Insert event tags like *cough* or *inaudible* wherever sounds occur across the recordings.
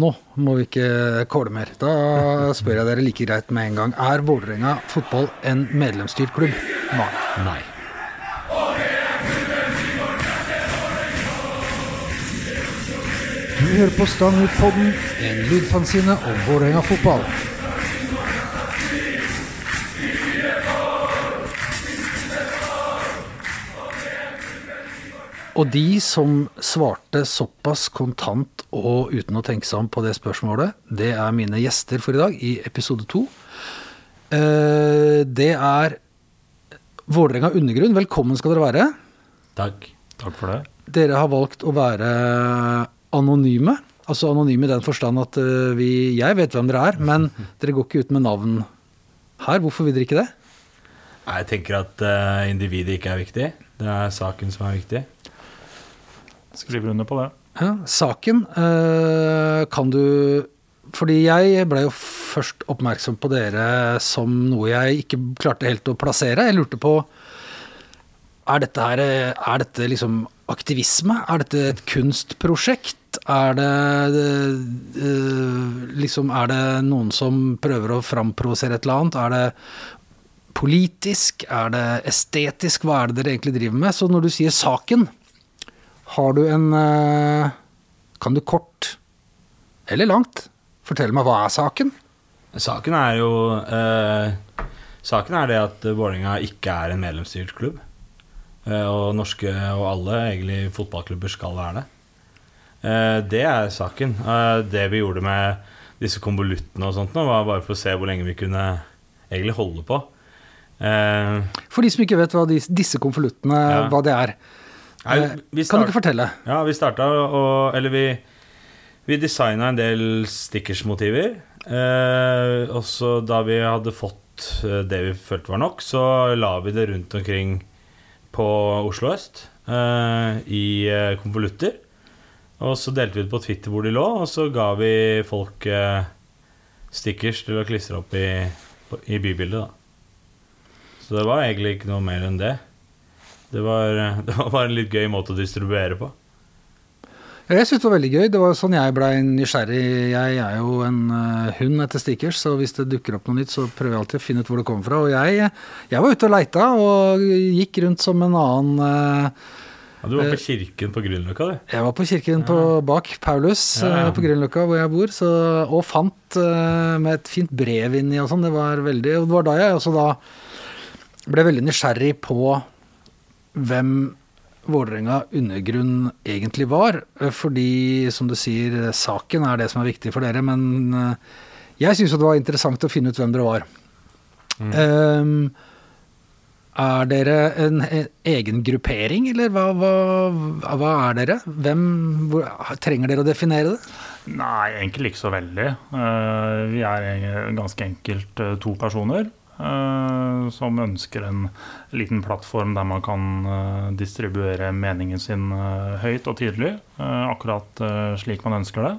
nå må vi ikke kåle mer. Da spør jeg dere like greit med en gang. Er Vålerenga fotball en medlemsstyrt klubb? Nei. Nei. Du hører på Stang ut-podden, en lydfanzine om Vålerenga fotball. Og de som svarte såpass kontant og uten å tenke seg om på det spørsmålet, det er mine gjester for i dag i episode to. Eh, Det er Vålerenga Undergrunn. Velkommen skal dere være. Takk. Takk for det. Dere har valgt å være anonyme. Altså anonyme i den forstand at eh, vi, jeg vet hvem dere er, men *laughs* dere går ikke ut med navn her. Hvorfor vil dere ikke det? Jeg tenker at eh, individet ikke er viktig. Det er saken som er viktig. Skriver under på det. Ja, saken eh, kan du Fordi jeg ble jo først oppmerksom på dere som noe jeg ikke klarte helt å plassere. Jeg lurte på Er dette her Er dette liksom aktivisme? Er dette et kunstprosjekt? Er det eh, liksom Er det noen som prøver å framprovosere et eller annet? Er det politisk? Er det estetisk? Hva er det dere egentlig driver med? Så når du sier saken, har du en eh, Kan du kort, eller langt, fortelle meg hva er saken? Saken er jo eh, Saken er det at Vålerenga ikke er en medlemsstyrt klubb. Eh, og norske og alle egentlig fotballklubber skal være det. Eh, det er saken. Eh, det vi gjorde med disse konvoluttene og sånt nå, var bare for å se hvor lenge vi kunne egentlig holde på. Eh, For de som ikke vet hva disse konvoluttene Ja. hva det er, nei, eh, vi kan start- du ikke fortelle? Ja, vi starta og Eller vi, vi designa en del stickersmotiver. Eh, og så da vi hadde fått eh, det vi følte var nok, så la vi det rundt omkring på Oslo øst eh, i eh, konvolutter. Og så delte vi det på Twitter hvor de lå, og så ga vi folk eh, stickers til å klistre opp i, i bybildet, da. Så det var egentlig ikke noe mer enn det. Det var, *laughs* det var bare en litt gøy måte å distribuere på. Ja, Jeg syntes det var veldig gøy. Det var sånn jeg blei nysgjerrig. Jeg er jo en eh, hund etter stickers, så hvis det dukker opp noe nytt, så prøver jeg alltid å finne ut hvor det kommer fra. Og jeg, jeg var ute og leita, og gikk rundt som en annen eh, Ja, du var på kirken på Grünerløkka, du. Jeg var på kirken på bak Paulus Ja, ja. eh, på Grünerløkka, hvor jeg bor, så, og fant eh, med et fint brev inni og sånn. Det var veldig Og det var da jeg også da ble veldig nysgjerrig på hvem Vålerenga undergrunn egentlig var. eh, Fordi, som du sier, saken er det som er viktig for dere. Men eh, jeg syns jo det var interessant å finne ut hvem dere var. Ehm, er dere en, en egen gruppering, eller hva, hva, hva er dere? Hvem, hvor, trenger dere å definere det? Nei, egentlig ikke så veldig. Uh, vi er ganske enkelt to personer som ønsker en liten plattform der man kan eh, distribuere meningen sin eh, høyt og tydelig, eh, akkurat eh, slik man ønsker det.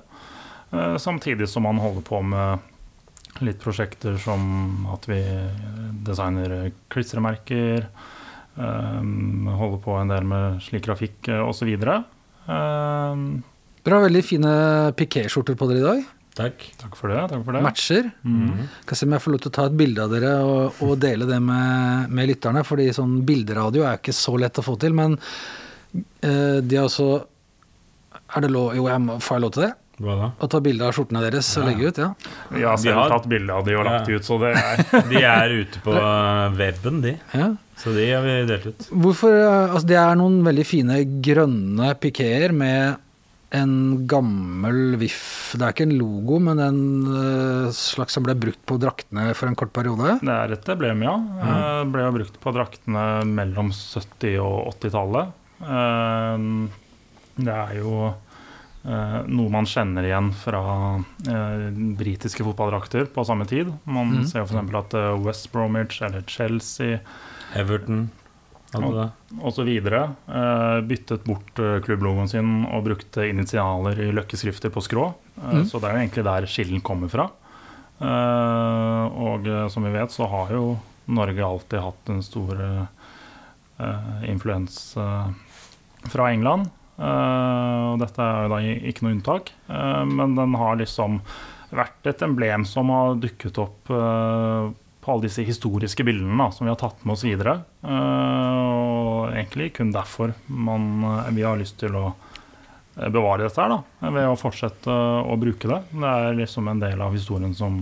Eh, samtidig som man holder på med litt prosjekter som at vi designer klistremerker, eh, holder på en del med slik grafikk eh, osv. Dere har veldig fine pikéskjorter på dere i dag. Takk. Takk for det. takk for det. Matcher. Mhm. Skal se om jeg får lov til å ta et bilde av dere og, og dele det med, med lytterne. fordi sånn bilderadio er ikke så lett å få til. Men eh, de har også Er det lov Jo, jeg må, får jeg lov til det? Hva da? Å ta bilde av skjortene deres og legge ut? Ja. Ja, har selv har- tatt bilde av de og lagt Ja. ut, så det er *laughs* De er ute på weben, de. ja. Så de har vi delt ut. Hvorfor eh, Altså, det er noen veldig fine grønne pikéer med en gammel VIF Det er ikke en logo, men en eh, slags som ble brukt på draktene for en kort periode. Det er et emblem, ja. Mm. ble jo brukt på draktene mellom 70- og 80-tallet. Eh, Det er jo noe man kjenner igjen fra britiske fotballdrakter på samme tid. Man mm. ser jo f.eks. at West Bromwich eller Chelsea Everton hadde det. videre, Eh, byttet bort eh, klubblogoen sin og brukte initialer i løkkeskrifter på skrå. Eh, Mhm. Så det er egentlig der skillen kommer fra. Og som vi vet, så har jo Norge alltid hatt en stor uh, influens eh, fra England. Og dette er jo da ikke noe unntak. Men den har liksom vært et emblem som har dukket opp på alle disse historiske bildene da, som vi har tatt med oss videre. Eh, og egentlig kun derfor man, eh, vi har lyst til å eh, bevare dette her, da, ved å fortsette å bruke det. Det er liksom en del av historien som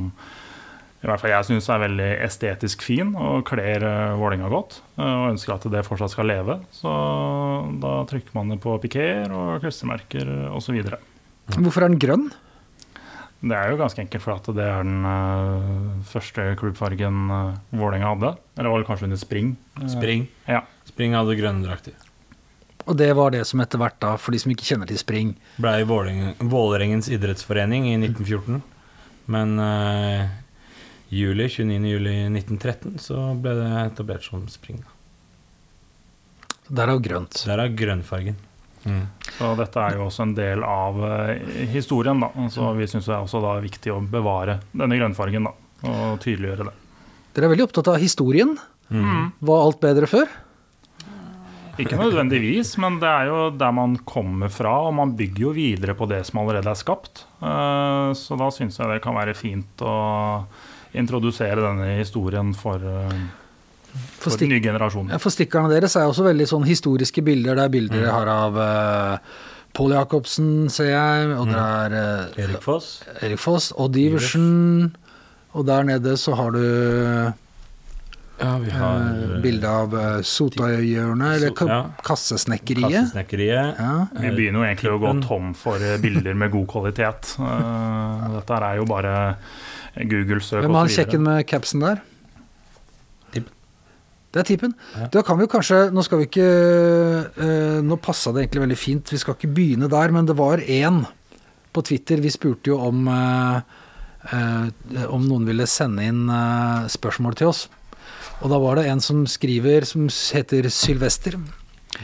i hvert fall jeg syns er veldig estetisk fin og kler vålinga godt. og ønsker at det fortsatt skal leve. Så da trykker man det på pikeer og klistremerker osv. Hvorfor er den grønn? Det er jo ganske enkelt for at det er den uh, første klubbfargen uh, Vålerenga hadde. Eller var det kanskje under Spring? Spring. Spring. Ja. Spring hadde grønne drakter. Og det var det som etter hvert, da, for de som ikke kjenner til spring Blei Vålerengen- Vålerengens idrettsforening i 1914. Men uh, juli, 29. juli 1913 så ble det etablert som Spring. da. jo grønt. Der er grønnfargen. Mm. Så dette er jo også en del av eh, historien. da. Så vi syns det er også da viktig å bevare denne grønnfargen da, og tydeliggjøre det. Dere er veldig opptatt av historien. Mm. Var alt bedre før? Ikke nødvendigvis, men det er jo der man kommer fra, og man bygger jo videre på det som allerede er skapt. Eh, Så da syns jeg det kan være fint å introdusere denne historien for, eh, For, for stikk, nye generasjonen. ja, for stikkerne deres er også veldig sånn historiske bilder. Det er bilder jeg har av uh, Pål Jacobsen, ser jeg, og det er uh, Erik Foss. Erik Foss, Odd Iversen. Og der nede så har du Ja, vi har uh, bilde av uh, Sotahjørnet, eller ka ja. Kassesnekkeriet. Kassesnekkeriet. Ja. Vi begynner jo egentlig å gå tom for eh, bilder med god kvalitet. *laughs* Eh, Dette er jo bare Google-søk Hvem har han osv. kjekken med capsen der? Det er Tippen. Ja. Da kan vi jo kanskje Nå skal vi ikke eh, Nå passa det egentlig veldig fint, vi skal ikke begynne der, men det var én på Twitter. Vi spurte jo om eh, om noen ville sende inn spørsmål til oss. Og da var det en som skriver, som heter Sylvester,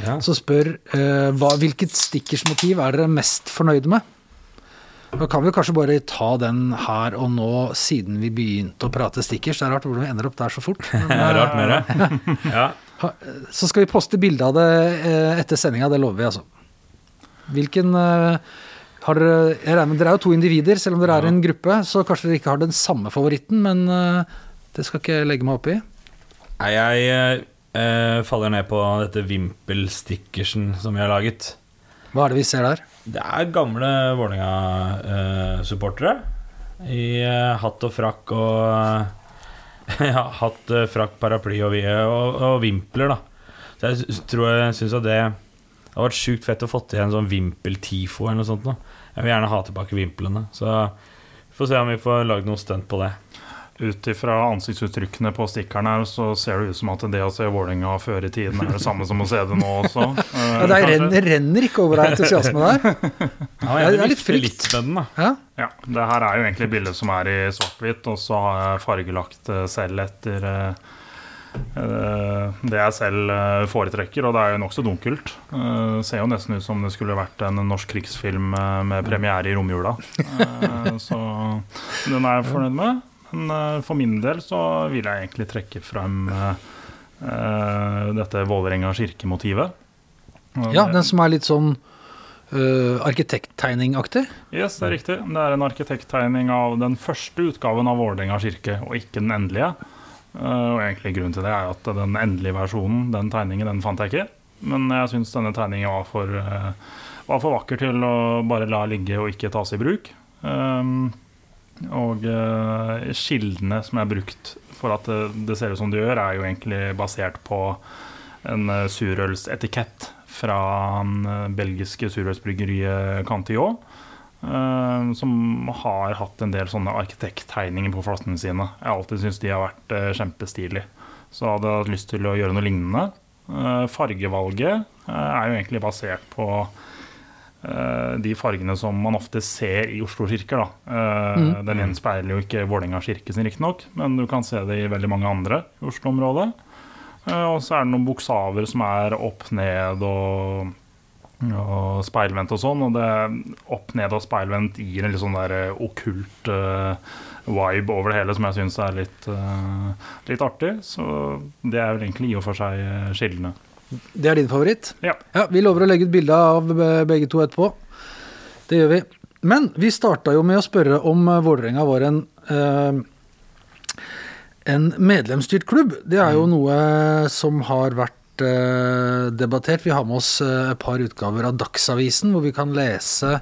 Ja. som spør eh, hva, hvilket stickersmotiv er dere mest fornøyde med? Da kan vi kanskje bare ta den her og nå, siden vi begynte å prate stickers. Det er rart hvordan vi ender opp der så fort. *laughs* Men, Det er rart med det. *laughs* Ja. så skal vi poste bilde av det eh, etter sendinga, det lover vi, altså. Hvilken eh, har dere, jeg regner med, dere er jo to individer, selv om dere er en gruppe, så kanskje dere ikke har den samme favoritten, men eh, det skal ikke jeg legge meg opp i. Nei, jeg eh, faller ned på dette vimpelstickersen som vi har laget. Hva er det vi ser der? Det er gamle Vålerenga-supportere. I eh, hatt og frakk og eh, *laughs* Ja, hatt, eh, frakk, paraply og, og, og vimpler, da. Så jeg tror jeg syns at det Det hadde vært sjukt fett å få til en sånn vimpel-tifo eller noe sånt. Da. Jeg vil gjerne ha tilbake vimplene. Så vi får se om vi får lagd noe stunt på det. Ut ifra ansiktsuttrykkene på stikkeren her, så ser det ut som at det å se Vålerenga før i tiden er det samme som å se det nå også. Eh, *laughs* Ja, det er, renner, renner ikke over av entusiasme der. *laughs* Ja, det er litt frykt. litt. Ja. Ja, det her er jo egentlig bildet som er i svart-hvitt, og så har jeg fargelagt selv etter eh, eh, det jeg selv eh, foretrekker, og det er jo nokså dunkelt. Det ser jo nesten ut som det skulle vært en norsk krigsfilm eh, med premiere i romjula. *laughs* Eh, så den er jeg fornøyd med. Men eh, for min del så vil jeg egentlig trekke frem eh, eh, dette Vålerenga kirkemotivet. Ja, den som er litt sånn uh, arkitekttegningaktig. Yes, det er riktig. Det er en arkitekttegning av den første utgaven av Vålerenga kirke, og ikke den endelige. Uh, og egentlig Grunnen til det er at den endelige versjonen, den tegningen, den fant jeg ikke. Men jeg syns denne tegningen var for, uh, var for vakker til å bare la ligge og ikke tas i bruk. Um, og uh, kildene som er brukt for at det, det ser ut som det gjør, er jo egentlig basert på en uh, surølsetikett fra det belgiske surølsbryggeriet Cantillon. Uh, som har hatt en del sånne arkitekttegninger på flaskene sine. Jeg har alltid syntes de har vært uh, kjempestilige. Så jeg hadde hatt lyst til å gjøre noe lignende. Eh, fargevalget eh, er jo egentlig basert på eh, de fargene som man ofte ser i Oslo kirker. Da. Eh, Mm. Den gjenspeiler jo ikke Vålerenga kirke sin, riktignok, men du kan se det i veldig mange andre i Oslo-området. Eh, og så er det noen bokstaver som er opp, ned og, og speilvendt og sånn. Og det opp, ned og speilvendt gir en litt sånn der eh, okkult uh, vibe over det hele som jeg syns er litt, uh, litt artig. Så det er vel egentlig i og for seg skillende. Det er din favoritt? Ja. Ja, Vi lover å legge ut bilde av eh, begge to etterpå. Det gjør vi. Men vi starta jo med å spørre om eh, Vålerenga var en eh, en medlemsstyrt klubb. Det er jo noe som har vært eh, debattert. Vi har med oss eh, et par utgaver av Dagsavisen hvor vi kan lese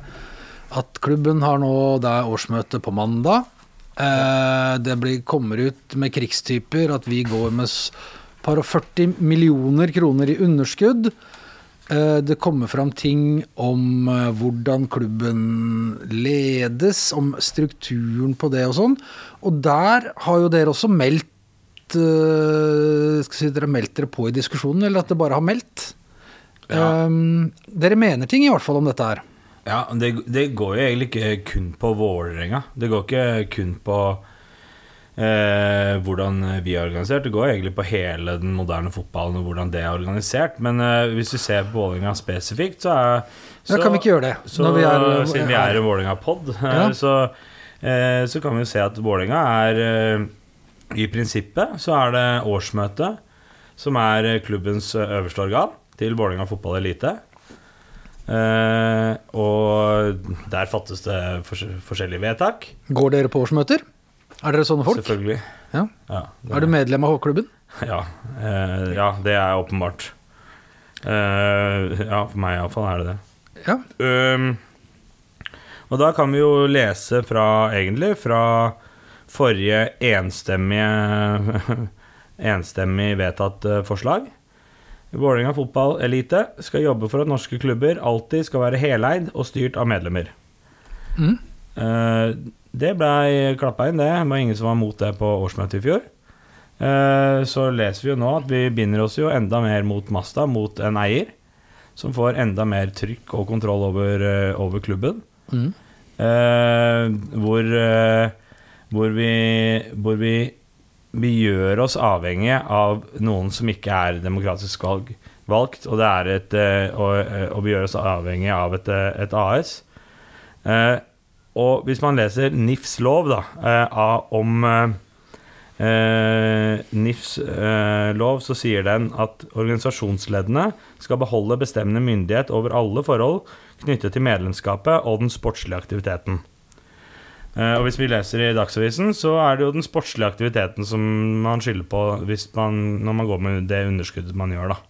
at klubben har nå Det er årsmøte på mandag. Eh, det blir, kommer ut med krigstyper at vi går med par og 40 millioner kroner i underskudd. Eh, Det kommer fram ting om eh, hvordan klubben ledes, om strukturen på det og sånn. Og der har jo dere også meldt eh, Skal si dere har meldt dere på i diskusjonen, eller at det bare har meldt? Ja. Um, dere mener ting i hvert fall om dette her. Ja, det, det går jo egentlig ikke kun på Vålerenga. Det går ikke kun på eh, hvordan vi er organisert. Det går egentlig på hele den moderne fotballen og hvordan det er organisert. Men eh, hvis vi ser på Vålerenga spesifikt, så er Ja, kan vi ikke gjøre det? Så, vi er, siden vi er en Vålerenga-pod, Ja. så, eh, så kan vi jo se at Vålerenga er eh, I prinsippet så er det årsmøte som er eh, klubbens eh, øverste organ til Vålerenga fotball elite. Eh, og der fattes det fors forskjellige vedtak. Går dere på årsmøter? Er dere sånne folk? Selvfølgelig. Ja. Ja, det- Er du medlem av H-klubben? *laughs* Ja, eh, ja, det er åpenbart. Eh, ja, for meg iallfall er det det. Ja. Um, og da kan vi jo lese fra, egentlig, fra forrige enstemmige *laughs* Enstemmig vedtatt eh, forslag. Vålerenga fotballelite skal jobbe for at norske klubber alltid skal være heleid og styrt av medlemmer. Mhm. Eh, det blei klappa inn, det. Det var ingen som var mot det på årsmøtet i fjor. Eh, så leser vi jo nå at vi binder oss jo enda mer mot Masta, mot en eier. Som får enda mer trykk og kontroll over, eh, over klubben. Mhm. Eh, hvor, hvor vi Hvor vi vi gjør oss avhengige av noen som ikke er demokratisk valg, valgt, og, det er et, og, og vi gjør oss avhengige av et, et AS. Og hvis man leser NIFs lov da, eh, om eh, eh, NIFs eh, lov, så sier den at organisasjonsleddene skal beholde bestemmende myndighet over alle forhold knyttet til medlemskapet og den sportslige aktiviteten. Eh, og hvis vi leser i Dagsavisen, så er det jo den sportslige aktiviteten som man skylder på man, når man går med det underskuddet man gjør, da.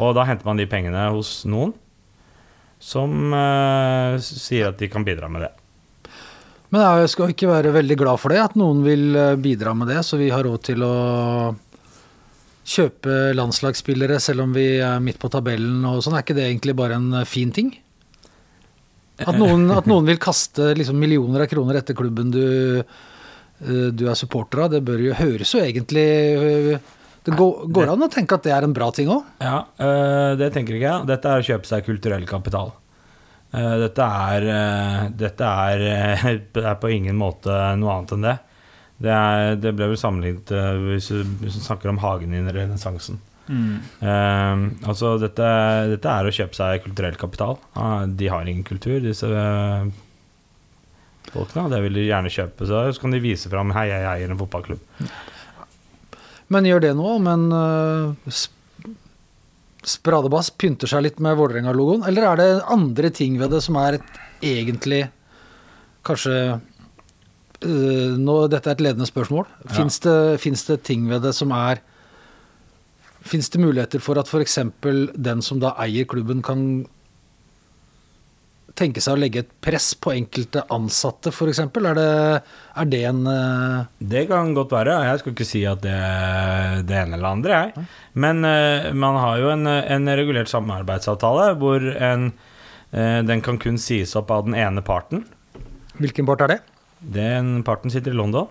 Og da henter man de pengene hos noen som eh, sier at de kan bidra med det. Men jeg skal ikke være veldig glad for det, at noen vil eh, bidra med det, så vi har råd til å kjøpe landslagsspillere selv om vi er midt på tabellen og sånn. Er ikke det egentlig bare en eh, fin ting? At noen, at noen vil kaste liksom millioner av kroner etter klubben du, eh, du er supporter av, det bør jo høres jo egentlig Det går, går an å tenke at det er en bra ting òg. Ja, det tenker ikke jeg. Dette er å kjøpe seg kulturell kapital. Eh, dette er, øh, dette er, det *laughs* er på ingen måte noe annet enn det. Det, er, det ble vel sammenlignet hvis, du, hvis du snakker om hagen i renessansen. Eh, altså, dette, dette er å kjøpe seg kulturell kapital. De har ingen kultur, disse folkene. Det vil de gjerne kjøpe. Så, så kan de vise fram 'hei, jeg eier en fotballklubb'. Men gjør det noe Men en uh, spradebass pynter seg litt med Vålerenga-logoen? Eller er det andre ting ved det som er et egentlig kanskje øh, nå, Dette er et ledende spørsmål. Ja. Fins det, det ting ved det som er Fins det muligheter for at f.eks. den som da eier klubben, kan tenke seg å legge et press på enkelte ansatte, f.eks.? Er, det- er det en uh, Det kan godt være. Jeg skal ikke si at det er det ene eller andre, jeg. Men uh, man har jo en, en regulert samarbeidsavtale hvor en, uh, den kan kun sies opp av den ene parten. Hvilken part er det? Den parten sitter i London.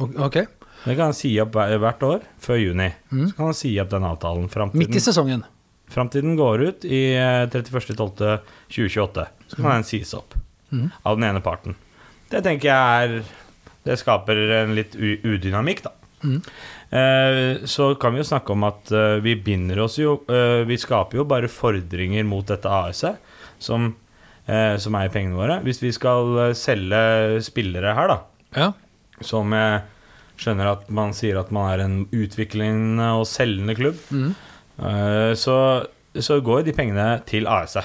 Ok. Det kan si opp hvert år før juni. Mm. Så kan han si opp den avtalen fram til Midt i den, sesongen. Fram til den går ut i eh, 31.12.2028. Så kan den sies opp mm. av den ene parten. Det tenker jeg er Det skaper en litt udynamikk, da. Mm. Eh, så kan vi jo snakke om at eh, vi binder oss jo eh, Vi skaper jo bare fordringer mot dette AS-et som, eh, som eier pengene våre. Hvis vi skal eh, selge spillere her, da, Ja. som jeg skjønner at man sier at man er en utviklende og selgende klubb, Mhm. Eh, så, så går de pengene til ASA.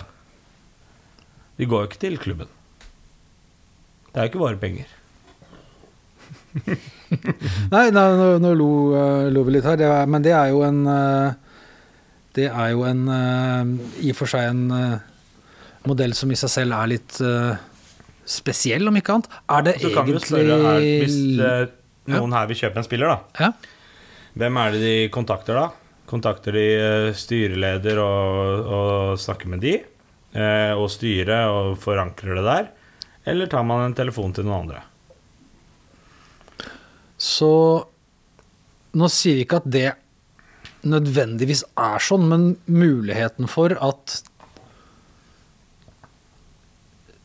De går jo ikke til klubben. Det er jo ikke våre penger. *laughs* Nei, nå, nå lo, eh, lo vi litt her, det er, men det er jo en eh, Det er jo en I og for seg en modell som i seg selv er litt spesiell, om ikke annet. Er det jo egentlig spørre er, Hvis noen her vil kjøpe en spiller, da. Ja. Hvem er det de kontakter da? Kontakter de eh, styreleder og, og snakker med de? Eh, og styret og forankrer det der? Eller tar man en telefon til noen andre? Så nå sier vi ikke at det nødvendigvis er sånn, men muligheten for at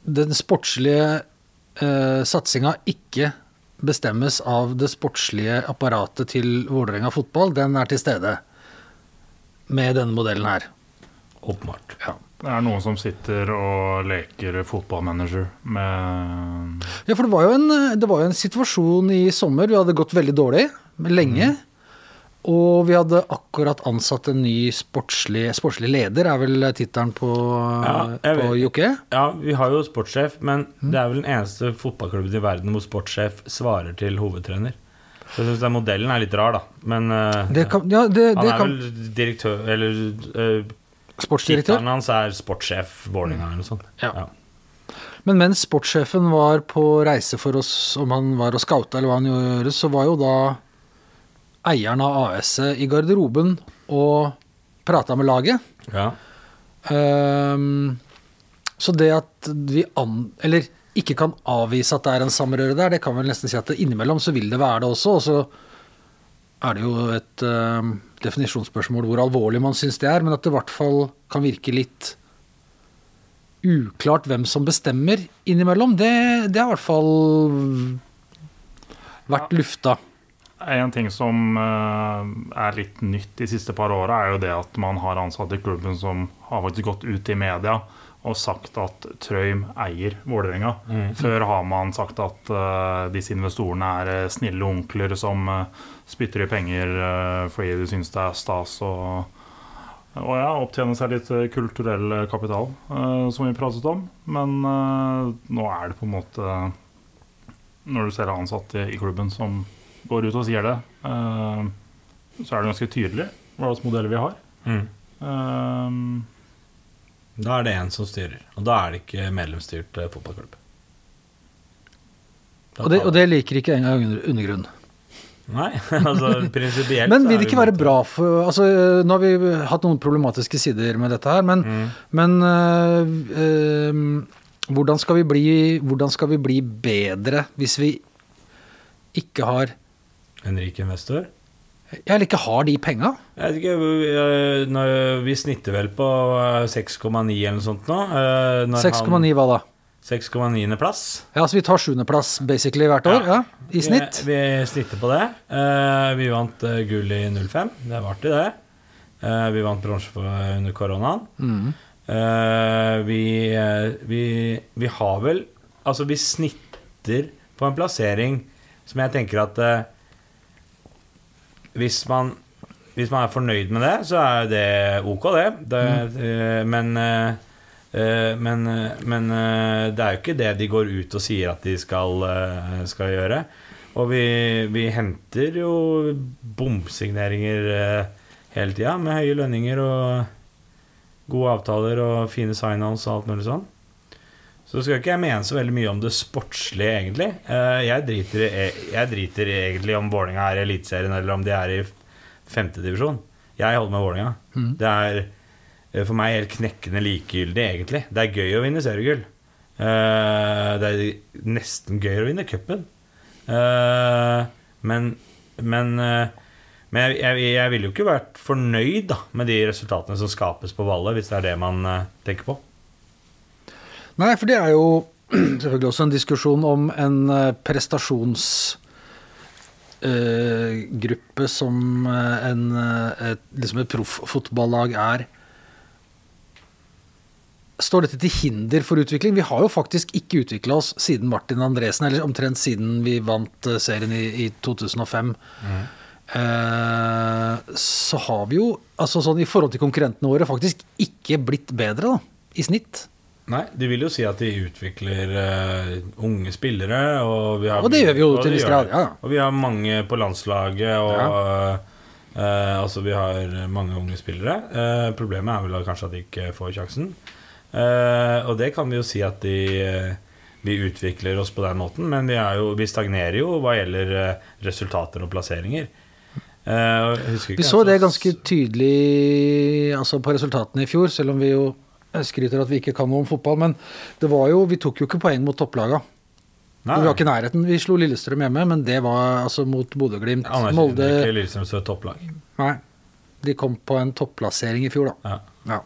den sportslige eh, satsinga ikke bestemmes av det sportslige apparatet til Vålerenga fotball, den er til stede med denne modellen her. Åpenbart. Ja. Det er noen som sitter og leker fotballmanager med Ja, for det var, jo en, det var jo en situasjon i sommer. Vi hadde gått veldig dårlig lenge. Og vi hadde akkurat ansatt en ny sportslig, sportslig leder, er vel tittelen på, Ja, på Jokke. Ja, vi har jo sportssjef, men det er vel den eneste fotballklubben i verden hvor sportssjef svarer til hovedtrener. Så jeg syns modellen er litt rar, da. Men uh, Det kan, ja, det, han er kan vel direktør Eller uh, Sportsdirektør. tittelen hans er sportssjef Vålerenga eller noe sånt. Ja. Men mens sportssjefen var på reise for oss, om han var og scouta eller hva han gjorde, så var jo da eieren av AS-et i garderoben og prata med laget. Ja. Um, så det at vi an, eller ikke kan avvise at det er en samrøre der, det kan vel nesten si at innimellom så vil det være det også. Og så er det jo et uh, definisjonsspørsmål hvor alvorlig man syns det er, men at det i hvert fall kan virke litt uklart hvem som bestemmer innimellom, det, det har i hvert fall vært lufta. En ting som eh, er litt nytt de siste par åra, er jo det at man har ansatte i klubben som har faktisk gått ut i media og sagt at Trøim eier Vålerenga. Før har man sagt at uh, disse investorene er eh, snille onkler som uh, spytter i penger uh, fordi de syns det er stas og, og ja, opptjene seg litt kulturell kapital, som vi pratet om. Men nå er det på en måte Når du ser ansatte i klubben som går ut og sier det, så er det ganske tydelig hva slags modeller vi har. Mm. Da er det én som styrer, og da er det ikke medlemsstyrt eh, fotballklubb. Og det, og det liker ikke engang under, undergrunn. Nei, *laughs* altså prinsipielt Men vil det ikke være bra for altså, Nå har vi hatt noen problematiske sider med dette her, men, Mm. men øh, øh, hvordan, skal vi bli, hvordan skal vi bli bedre hvis vi ikke har En rik investor? Eller ikke har de penga? Jeg vet ikke, vi, eh, snitter vel på eh, 6,9 eller noe sånt nå. eh, 6,9 hva da? 6,9. plass. Ja, så vi tar 7.-plass basically hvert år, ja, i snitt. Vi, vi snitter på det. Eh, vi vant eh, gull i 05. Det var artig, det. Eh, vi vant bronse under koronaen. Mm. Eh, vi, eh, vi, vi har vel Altså, vi snitter på en plassering som jeg tenker at eh, hvis, man, hvis man er fornøyd med det, så er det ok, det. det eh, men eh, eh, men, men det er jo ikke det de går ut og sier at de skal, skal gjøre. Og vi, vi henter jo bomsigneringer hele tida, med høye lønninger og gode avtaler og fine sign-ons og alt mulig sånn. Så skal ikke jeg mene så veldig mye om det sportslige, egentlig. Eh, Jeg driter, jeg driter egentlig om Vålerenga er i Eliteserien eller om de er i femtedivisjon. Jeg holder med Vålerenga. Mm. Det er eh, for meg helt knekkende likegyldig, egentlig. Det er gøy å vinne seriegull. Eh, Det er nesten gøy å vinne cupen. Men, men, men jeg, jeg, jeg ville jo ikke vært fornøyd da, med de resultatene som skapes på ballet, hvis det er det man tenker på. Nei, for det er jo *clears throat* selvfølgelig også en diskusjon om en prestasjonsgruppe prestasjonsgruppe som eh, en, eh, et, liksom et profffotballag er. Står dette til hinder for utvikling? Vi har jo faktisk ikke utvikla oss siden Martin Andresen, eller omtrent siden vi vant eh, serien i, i 2005. eh, så har vi jo, altså sånn i forhold til konkurrentene våre, faktisk ikke blitt bedre, da, i snitt. Nei, de vil jo si at de utvikler uh, unge spillere. Og, vi har, Og det gjør vi jo til en viss grad, ja. Og vi har mange på landslaget, og eh, altså vi har mange unge spillere. Uh, problemet er vel kanskje at de ikke får sjansen. Og det kan vi jo si at de vi utvikler oss på den måten, men vi, jo, vi stagnerer jo hva gjelder resultater og plasseringer. Vi så det ganske tydelig altså på resultatene i fjor, selv om vi jo skryter at vi ikke kan noe om fotball. Men det var jo, vi tok jo ikke poeng mot topplaga. Nei, Vi var ikke i nærheten. Vi slo Lillestrøm hjemme, men det var altså mot Bodø-Glimt. Anerkjenner Molde ikke Lillestrøm som et topplag. Nei. De kom på en topplassering i fjor, da. Ja. Ja.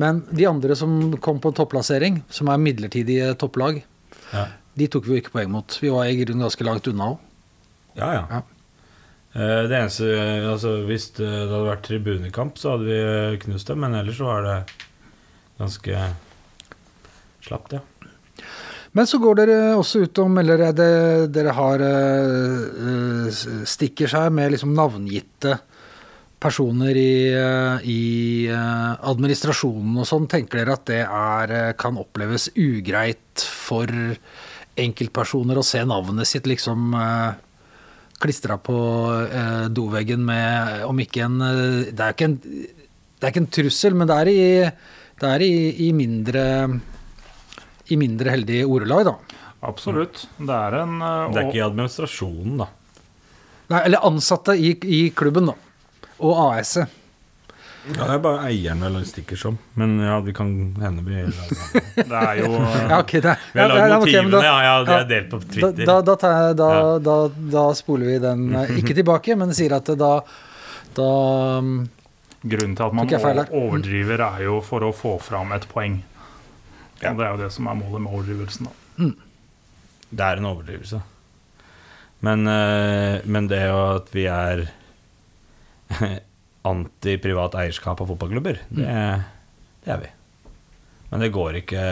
Men de andre som kom på en topplassering, som er midlertidige topplag, Ja. de tok vi jo ikke poeng mot. Vi var i grunnen ganske langt unna òg. Ja, ja. Ja. Eh, Det eneste, altså Hvis det hadde vært tribunekamp, så hadde vi eh, knust dem. Men ellers så var det ganske slapt, ja. Men så går dere også ut og melder det, dere har eh, stikker seg med liksom navngitte personer i, eh, i eh, administrasjonen og sånn. Tenker dere at det er, kan oppleves ugreit for enkeltpersoner å se navnet sitt liksom klistra på doveggen med Om ikke en Det er ikke en, det er ikke en trussel, men det er i, det er i, i mindre i mindre heldige ordelag, da. Absolutt. Det er en eh, Det er ikke i administrasjonen, da. Nei, eller ansatte i, i klubben, da. Og AS-et. Ja, det er bare eieren eller stikker som. Men ja, vi kan hende vi Det er jo Ja, okay, det, Vi har lagd ja, motivene, okay, da- ja, ja, det er delt på Twitter. da, da, tar jeg, da, Ja. da, da spoler vi den eh, ikke *laughs* tilbake, men sier at da, da Grunnen til at man overdriver, er jo for å få fram et poeng. Ja. Og det er jo det som er målet med overdrivelsen. Da. Det er en overdrivelse. Men, eh, men det jo at vi er *laughs* anti-privat eierskap av fotballklubber, det, det er vi. Men det går ikke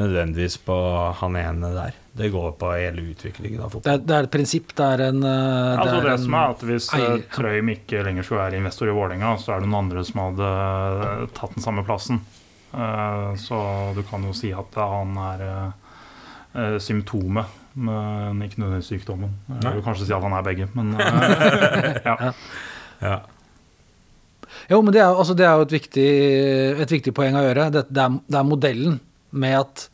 nødvendigvis på han ene der. Det går på hele utviklingen av det, fotball. er, det er et prinsipp, det er en det Altså det en som er at Hvis eh, eier- Trøym ikke lenger skulle være investor i Vålerenga, så er det noen andre som hadde eh, tatt den samme plassen. Eh, Så du kan jo si at han er eh, eh, symptomet, men ikke nødvendigvis sykdommen. Jeg vil kanskje si at han er begge, men eh, *laughs* ja. Ja. Jo, men det er, altså, det er jo et viktig, et viktig poeng å gjøre. Det, det, er, det er modellen med at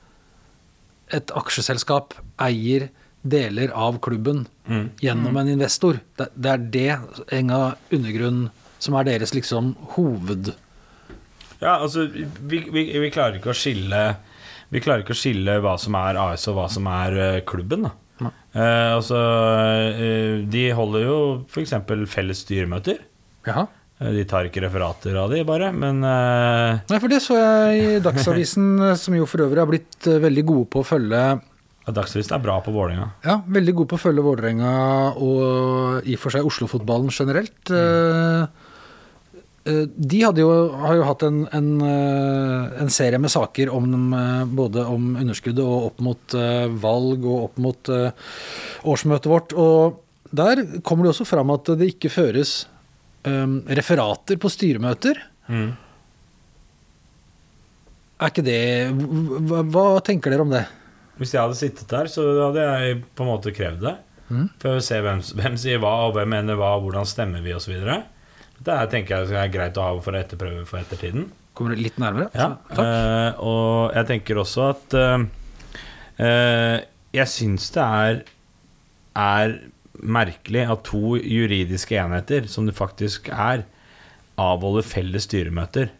et aksjeselskap eier deler av klubben Mm. gjennom en investor. Det, det er det, Enga undergrunn, som er deres liksom hoved... Ja, altså vi, vi, vi klarer ikke å skille Vi klarer ikke å skille hva som er AS og hva som er eh, klubben. Da. Nei. Eh, altså, eh, de holder jo f.eks. felles styremøter. Jaha. Eh, De tar ikke referater av de, bare, men uh... Nei, for det så jeg i Dagsavisen, som jo for øvrig har blitt eh, veldig gode på å følge ja, Dagsavisen er bra på Vålerenga. Ja, veldig gode på å følge Vålerenga og i og for seg Oslo-fotballen generelt. Mm. eh, De jo, har jo hatt en, en, eh, en serie med saker om eh, både om underskuddet og opp mot eh, valg og opp mot eh, årsmøtet vårt. Og der kommer det også fram at det ikke føres eh, referater på styremøter. Er ikke det hva, hva tenker dere om det? Hvis jeg hadde sittet der, så hadde jeg på en måte krevd det. Mm. For å se hvem, hvem sier hva, og hvem mener hva, hvordan stemmer vi, osv. Det her tenker jeg er greit å ha for å etterprøve for ettertiden. Kommer du litt nærmere? Ja, eh, og jeg tenker også at uh, uh, Jeg syns det er, er merkelig at to juridiske enheter, som det faktisk er, avholder felles styremøter.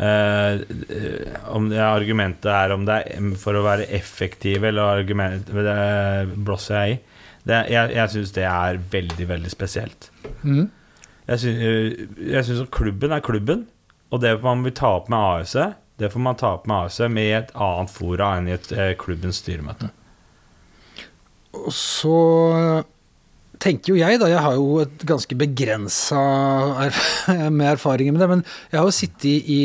Eh, eh, om det argumentet er om det er for å være effektive, eller argument, det blåser jeg i. Det, jeg jeg syns det er veldig, veldig spesielt. Mm. Jeg syns, at klubben er klubben, og det man vil ta opp med AS, det får man ta opp med AS med i et annet fora enn i et eh, klubbens styremøte. Og så tenker jo jeg, da, jeg har jo et ganske begrensa erf *laughs* med erfaringer med det, men jeg har jo sittet i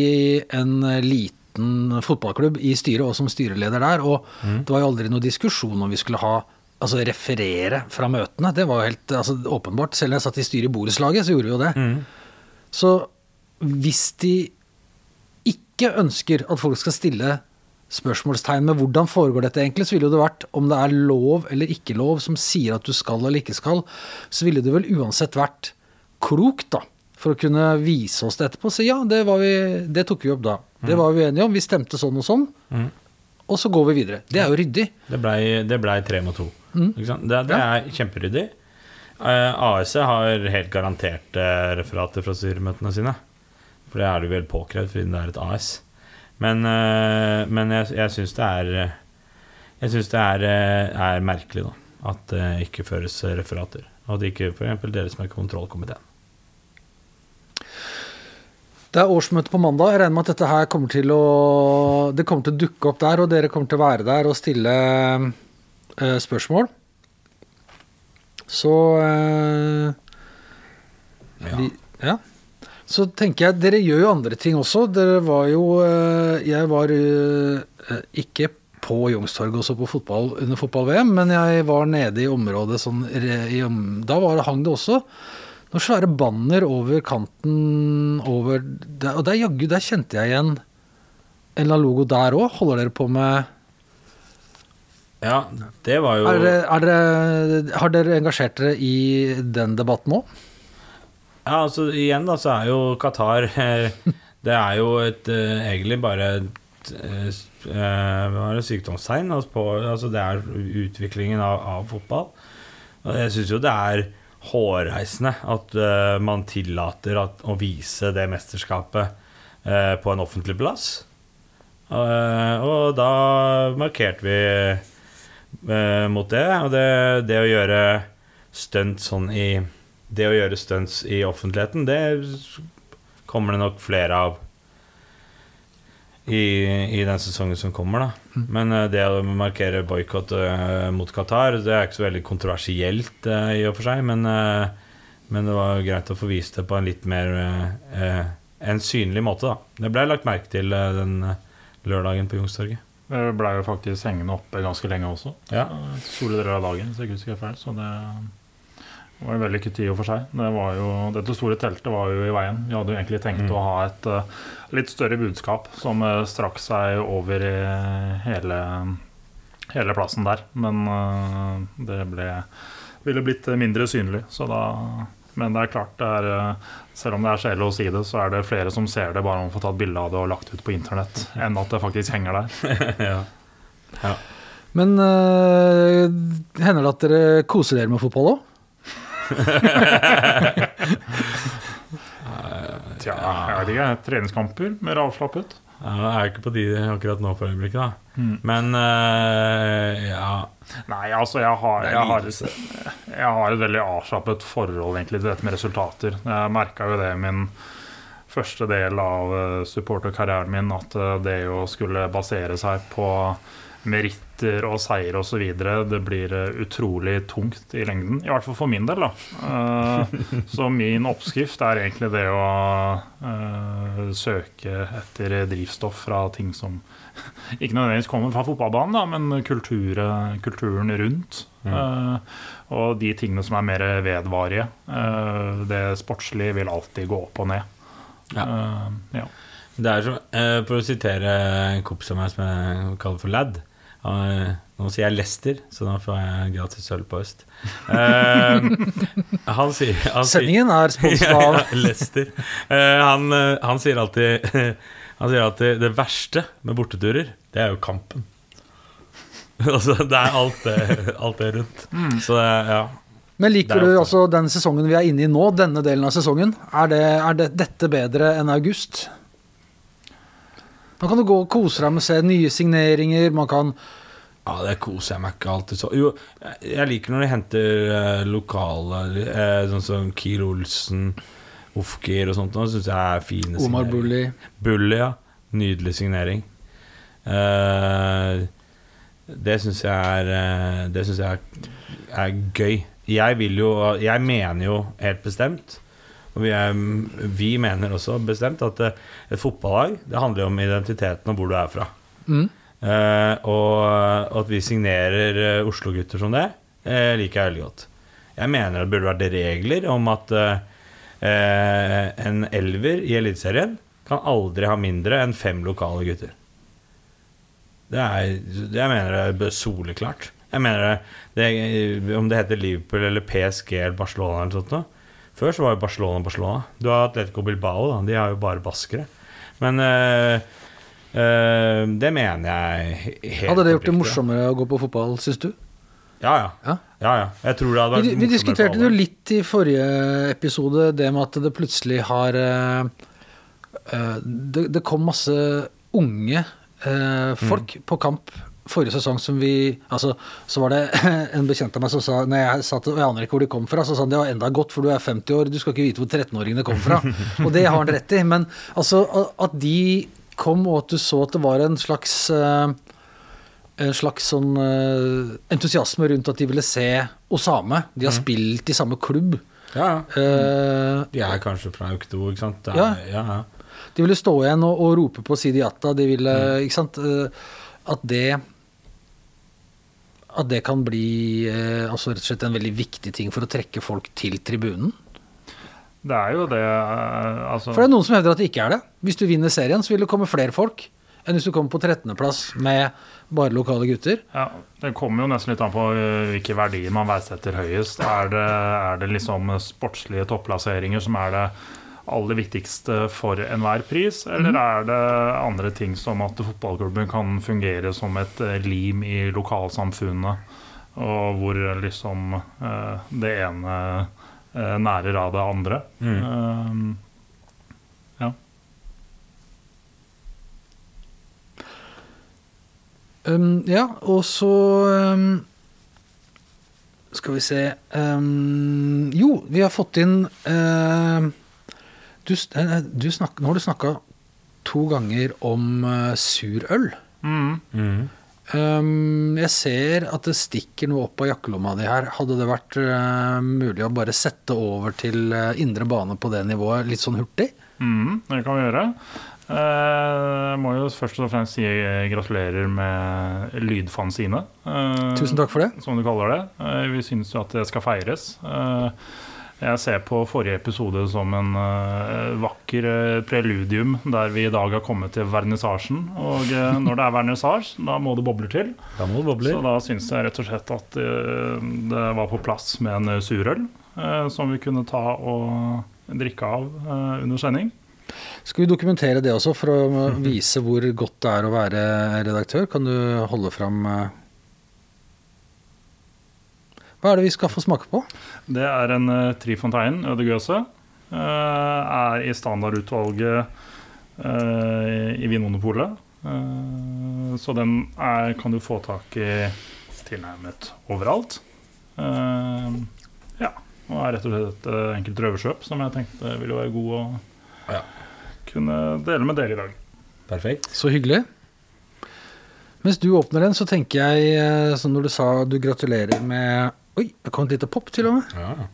en liten fotballklubb i styret og som styreleder der, og det var jo aldri noe diskusjon om vi skulle ha altså, referere fra møtene. Det var jo helt altså, åpenbart. Selv når jeg satt i styret i borettslaget, så gjorde vi jo det. Så hvis de ikke ønsker at folk skal stille spørsmålstegn med hvordan foregår dette egentlig, så ville det vært om det er lov eller ikke lov som sier at du skal eller ikke skal, så ville det vel uansett vært klokt, da. For å kunne vise oss det etterpå. Så ja, det, var vi, det tok vi opp da. Det var vi enige om. Vi stemte sånn og sånn. Og så går vi videre. Det er jo ryddig. Det blei ble tre mot to. Sant? Det, det er kjemperyddig. Eh, AS har helt garantert eh, referater fra styremøtene sine. For det er det vel påkrevd, siden det er et AS. Men, eh, men jeg, jeg syns det er eh, Jeg syns det er, eh, er merkelig da at det ikke føres referater. Og at ikke f.eks. dere som er kontrollkomiteen. Det er årsmøte på mandag. Jeg regner med at dette her kommer til å Det kommer til å dukke opp der, og dere kommer til å være der og stille eh, spørsmål. Så eh, Ja. vi, ja. Så tenker jeg Dere gjør jo andre ting også. Dere var jo eh, Jeg var eh, ikke på Youngstorget og så på fotball under fotball-VM, men jeg var nede i området sånn i, Da var, hang det også noen svære banner over kanten over der, Og der jaggu, der kjente jeg igjen en eller annen logo der òg. Holder dere på med Ja, det var jo er dere, er dere, Har dere engasjert dere i den debatten òg? Ja, altså igjen da, så er jo Qatar *laughs* eh, Det er jo et eh, egentlig bare et et eh, er sykdomstegn. Altså på, altså det er utviklingen av, av fotball. Og jeg syns jo det er hårreisende at uh, man tillater at, å vise det mesterskapet uh, på en offentlig plass. Uh, og da markerte vi mot det. Og det, det å gjøre stunt sånn i Det å gjøre stunts i offentligheten, det kommer det nok flere av i, i den sesongen som kommer, da. Men eh, det å markere boikott eh, mot Qatar, det er ikke så veldig kontroversielt eh, i og for seg, men, men det var greit å få vist det på en litt mer en synlig måte, da. Det ble lagt merke til den lørdagen på Youngstorget. Det blei jo faktisk hengende oppe ganske lenge også. Ja. Store deler av dagen, så jeg ikke husker feil. Så det var en vellykket tid i og for seg. Det var jo, dette store teltet var jo i veien. Vi hadde jo egentlig tenkt Mm. å ha et uh, litt større budskap som uh, strakk seg over i hele, hele plassen der. Men uh, det ble, ville blitt mindre synlig. Så da, men det er klart, det er, selv om det er kjedelig å si det, så er det flere som ser det bare om å få tatt bilde av det og lagt ut på internett, enn at det faktisk henger der. *laughs* ja. Men uh, hender det at dere koser dere med fotball òg? *laughs* Tja, jeg vet ikke. Treningskamper, mer avslappet. Ja, jeg er ikke på de akkurat nå for øyeblikket, da. Mm. Men uh, ja Nei, altså, jeg har, jeg har, jeg har et veldig avslappet forhold egentlig til dette med resultater. Jeg merka jo det i min første del av eh, supporterkarrieren min, at eh, det å skulle basere seg på meritter og seier osv. Det blir eh, utrolig tungt i lengden. I hvert fall for min del, da. Eh, Så min oppskrift er egentlig det å eh, søke etter drivstoff fra ting som *laughs* ikke nødvendigvis kommer fra fotballbanen, da, men kultur, kulturen rundt. Eh, og de tingene som er mer vedvarige. Det sportslige vil alltid gå opp og ned. Eh, ja. Det er som, For å sitere en kompis av meg som jeg kaller for Lad Nå sier jeg Lester, så da får jeg gratis sølv på øst. Eh, han sier, han Sendingen er sponset av ja, Lester. Eh, han, eh, han sier alltid *laughs* Han sier alltid det verste med borteturer, det er jo kampen. *laughs* altså, det er alt det, alt det rundt. Så det, ja. Men liker er du også altså den sesongen vi er inne i nå, denne delen av sesongen? Er, det, er det, dette bedre enn august? Da kan du gå og kose deg med å se nye signeringer, man kan Ja, det koser jeg meg ikke alltid så Jo, jeg- jeg liker når de henter eh, lokale eh, Sånn som Kiel Olsen, Ofkir og sånt. Det syns jeg er fine Omar. Bulli Bulli, ja. Nydelig signering. Eh, det syns jeg er eh, Det syns jeg er, er gøy. Jeg vil jo Jeg mener jo helt bestemt og vi, er, vi mener også bestemt at eh, et fotballag Det handler om identiteten og hvor du er fra. Mm. Eh, og, at vi signerer eh, Oslo-gutter som det, eh, liker jeg veldig godt. Jeg mener det burde vært regler om at eh, eh, en elver i Eliteserien kan aldri ha mindre enn fem lokale gutter. Det er, jeg mener det er soleklart. Jeg mener det, det, Om det heter Liverpool eller PSG eller Barcelona eller sånt noe. Før så var jo Barcelona Barcelona. Du har Atletico Bilbao, da. De har jo bare baskere. Men eh, eh, det mener jeg helt Hadde det gjort det morsommere å gå på fotball, syns du? Ja, ja. Ja. ja, ja. Jeg tror det hadde vært Vi, vi diskuterte jo litt i forrige episode, det med at det plutselig har eh, det, det kom masse unge folk på kamp forrige sesong som vi Altså, så var det *laughs* en bekjent av meg som sa Når jeg satt og jeg aner ikke hvor de kom fra, så sa han det var enda godt, for du er 50 år, du skal ikke vite hvor 13-åringene kom fra. *laughs* og det har han rett i. Men altså, at de kom, og at du så at det var en slags eh, en slags sånn eh, entusiasme rundt at de ville se Osame. De har spilt i samme klubb. Ja, ja. Eh, De er kanskje fra Aukto, ikke sant? Er, Ja. ja, ja. de ville stå igjen og, og rope på Sidi Atta. De ville, ikke sant? At det at det kan bli eh, altså rett og slett en veldig viktig ting for å trekke folk til tribunen. Det er jo det eh, altså, For det er noen som hevder at det ikke er det. Hvis du vinner serien, så vil det komme flere folk enn hvis du kommer på 13.-plass med bare lokale gutter. Ja, Det kommer jo nesten litt an på eh, hvilke verdier man verdsetter høyest. Er det, er det liksom sportslige topplasseringer som er det aller viktigste for enhver pris, eller er det andre ting som at fotballklubben kan fungere som et eh, lim i lokalsamfunnet, og hvor liksom eh, det ene eh, nærer av det andre? Mm. Eh, ja. Um, ja, og så um, Skal vi se um, Jo, vi har fått inn um, du, eh, du snak, Nå har du snakka to ganger om uh, surøl. Mm. mm. Um, jeg ser at det stikker noe opp av jakkelomma di her. Hadde det vært uh, mulig å bare sette over til uh, indre bane på det nivået litt sånn hurtig? Mm, det kan vi gjøre. Uh, Jeg må jo først og fremst si eh, gratulerer med lydfanzine. eh, Tusen takk for det. Som du kaller det. Eh, Vi syns jo at det skal feires. Eh, Jeg ser på forrige episode som en uh, vakker eh, preludium der vi i dag har kommet til vernissasjen. Og uh, når det er vernissasje, da må det bobler til. Da må det bobler. Så da syns jeg rett og slett at det var på plass med en surøl som vi kunne ta og drikke av under sending. Skal vi dokumentere det også, for å *laughs* vise hvor godt det er å være redaktør? Kan du holde fram uh... Hva er det vi skal få smake på? Det er en uh, Trifontein Øde Gøse. eh, er i standardutvalget uh, i Vinmonopolet. Uh, så den er, kan du få tak i tilnærmet overalt. Eh, ja. Og er rett og slett et eh, enkelt røverkjøp som jeg tenkte ville være god å Ja. kunne dele med dere i dag. Perfekt. Så hyggelig. Mens du åpner den, så tenker jeg, eh, sånn når du sa du gratulerer med Oi, det kom et lite pop til og med. Ja.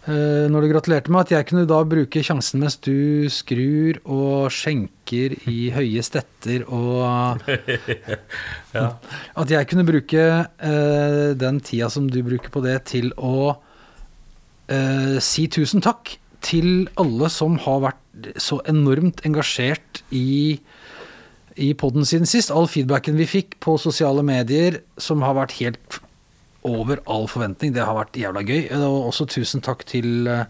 Uh, når du gratulerte med at jeg kunne da bruke sjansen mens du skrur og skjenker i høye stetter og *laughs* Ja. At jeg kunne bruke uh, den tida som du bruker på det, til å uh, si tusen takk til alle som har vært så enormt engasjert i, i podden siden sist. All feedbacken vi fikk på sosiale medier som har vært helt over all forventning. Det har vært jævla gøy. Og også tusen takk til eh,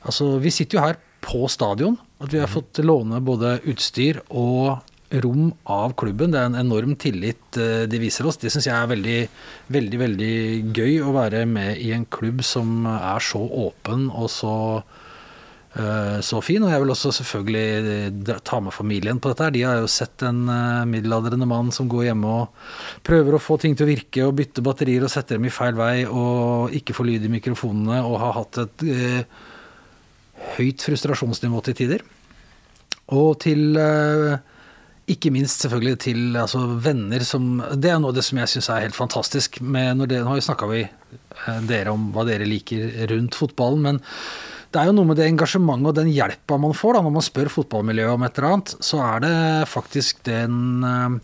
Altså, vi sitter jo her på stadion. At vi har fått låne både utstyr og rom av klubben. Det er en enorm tillit eh, de viser oss. Det syns jeg er veldig, veldig, veldig gøy å være med i en klubb som er så åpen og så eh, så fin, og jeg vil også selvfølgelig eh, ta med familien på dette. her. De har jo sett en eh, middelaldrende mann som går hjemme og prøver å få ting til å virke og bytte batterier og sette dem i feil vei og ikke få lyd i mikrofonene og har hatt et eh, høyt frustrasjonsnivå til tider. Og til eh, ikke minst selvfølgelig til altså, venner som Det er noe av det som jeg syns er helt fantastisk. Med når det, nå har jo snakka vi eh, dere om hva dere liker rundt fotballen, men det er jo noe med det engasjementet og den hjelpa man får da, når man spør fotballmiljøet om et eller annet, så er det faktisk den eh,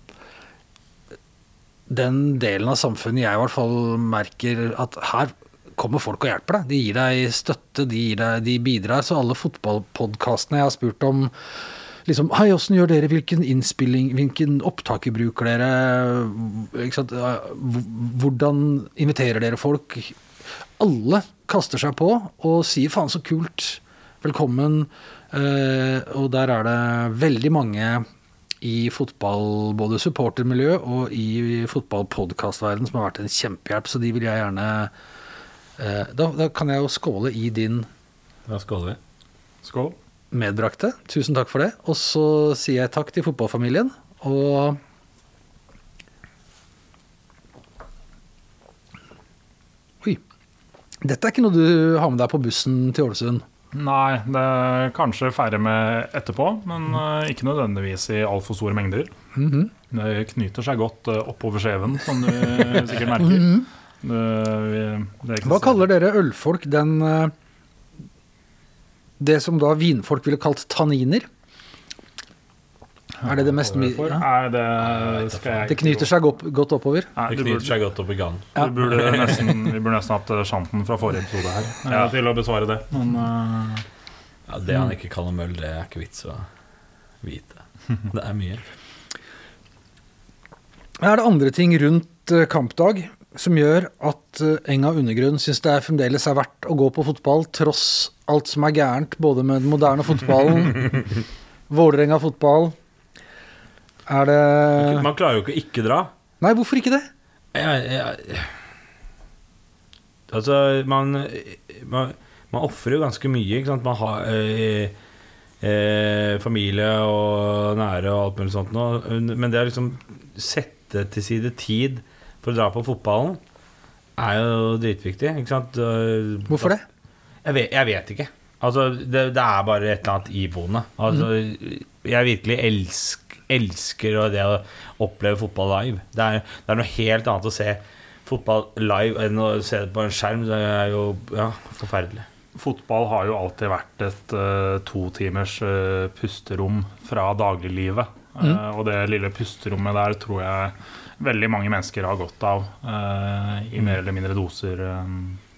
den delen av samfunnet jeg i hvert fall merker at her kommer folk og hjelper deg. De gir deg støtte, de, deg, de bidrar. Så alle fotballpodkastene jeg har spurt om liksom, Hei, åssen gjør dere? Hvilken innspilling, hvilken opptaker bruker dere? Hvordan inviterer dere folk? Alle kaster seg på og sier 'faen, så kult', velkommen. Eh, og der er det veldig mange i fotball, både supportermiljø og i fotballpodkastverden som har vært en kjempehjelp, så de vil jeg gjerne eh, da, da kan jeg jo skåle i din Da skåler vi. Skål. medbrakte. Tusen takk for det. Og så sier jeg takk til fotballfamilien. Og Dette er ikke noe du har med deg på bussen til Ålesund? Nei, det er kanskje færre med etterpå, men eh, ikke nødvendigvis i altfor store mengder. Mhm. Det knyter seg godt eh, oppover skjeven, som du *laughs* sikkert merker. Det, vi, det Hva kaller dere ølfolk den eh, Det som da vinfolk ville kalt tanniner? Er det det mest mye for? ja. Nei, det skal jeg Det knyter seg godt, godt oppover. Nei, Det knyter burde, seg godt opp i gang. du burde nesten, vi burde nesten hatt sjanten fra forrige episode her eh, Ja. til å besvare det. Men uh, Ja, det han ikke kaller møll, det er ikke vits å vite. Det er mye. Er det andre ting rundt eh, kampdag som gjør at eh, Enga undergrunn syns det er fremdeles er verdt å gå på fotball, tross alt som er gærent, både med den moderne fotballen, *laughs* Vålerenga fotball Er det Man klarer jo ikke å ikke dra. Nei, hvorfor ikke det? Jeg, jeg, altså, man Man, man ofrer jo ganske mye, ikke sant. Man har eh, eh, familie og nære og alt mulig sånt noe. Men det å liksom sette til side tid for å dra på fotballen er jo dritviktig, ikke sant. Hvorfor det? Jeg vet, jeg vet ikke. Altså, det, det er bare et eller annet iboende. Altså, Jeg virkelig elsk, elsker det å oppleve fotball live. Det er, det er noe helt annet å se fotball live enn å se det på en skjerm. Det er jo ja, forferdelig. fotball har jo alltid vært et uh, to timers eh, pusterom fra dagliglivet. Eh, og det lille pusterommet der tror jeg veldig mange mennesker har godt av uh, i mer eller mindre doser uh,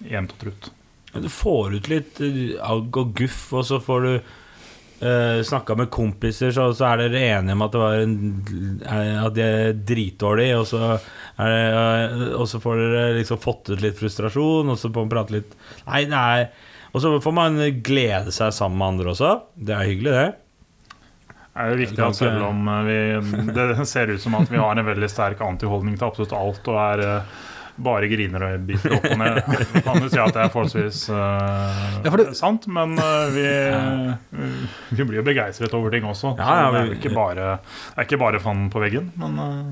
jevnt og trutt. Du får ut litt eh, agg og guff, og så får du uh, snakka med kompiser, så, så er dere enige om at, det var en, eh, at de er dritdårlige, og så, er det, eh, og så får dere liksom fått ut litt frustrasjon, og så får man prate litt Nei, er Og så får man glede seg sammen med andre også. Det er hyggelig, det. Det er jo viktig at selv om eh, vi, det ser ut som at vi har en veldig sterk antiholdning til absolutt alt og er eh, bare griner og biter opp og ned, kan du si at det er forholdsvis uh, Ja, for det- sant. Men uh, vi, vi blir jo begeistret over ting også. Ja, ja, ja, det er jo ikke bare, det er ikke bare fan på veggen. Men eh,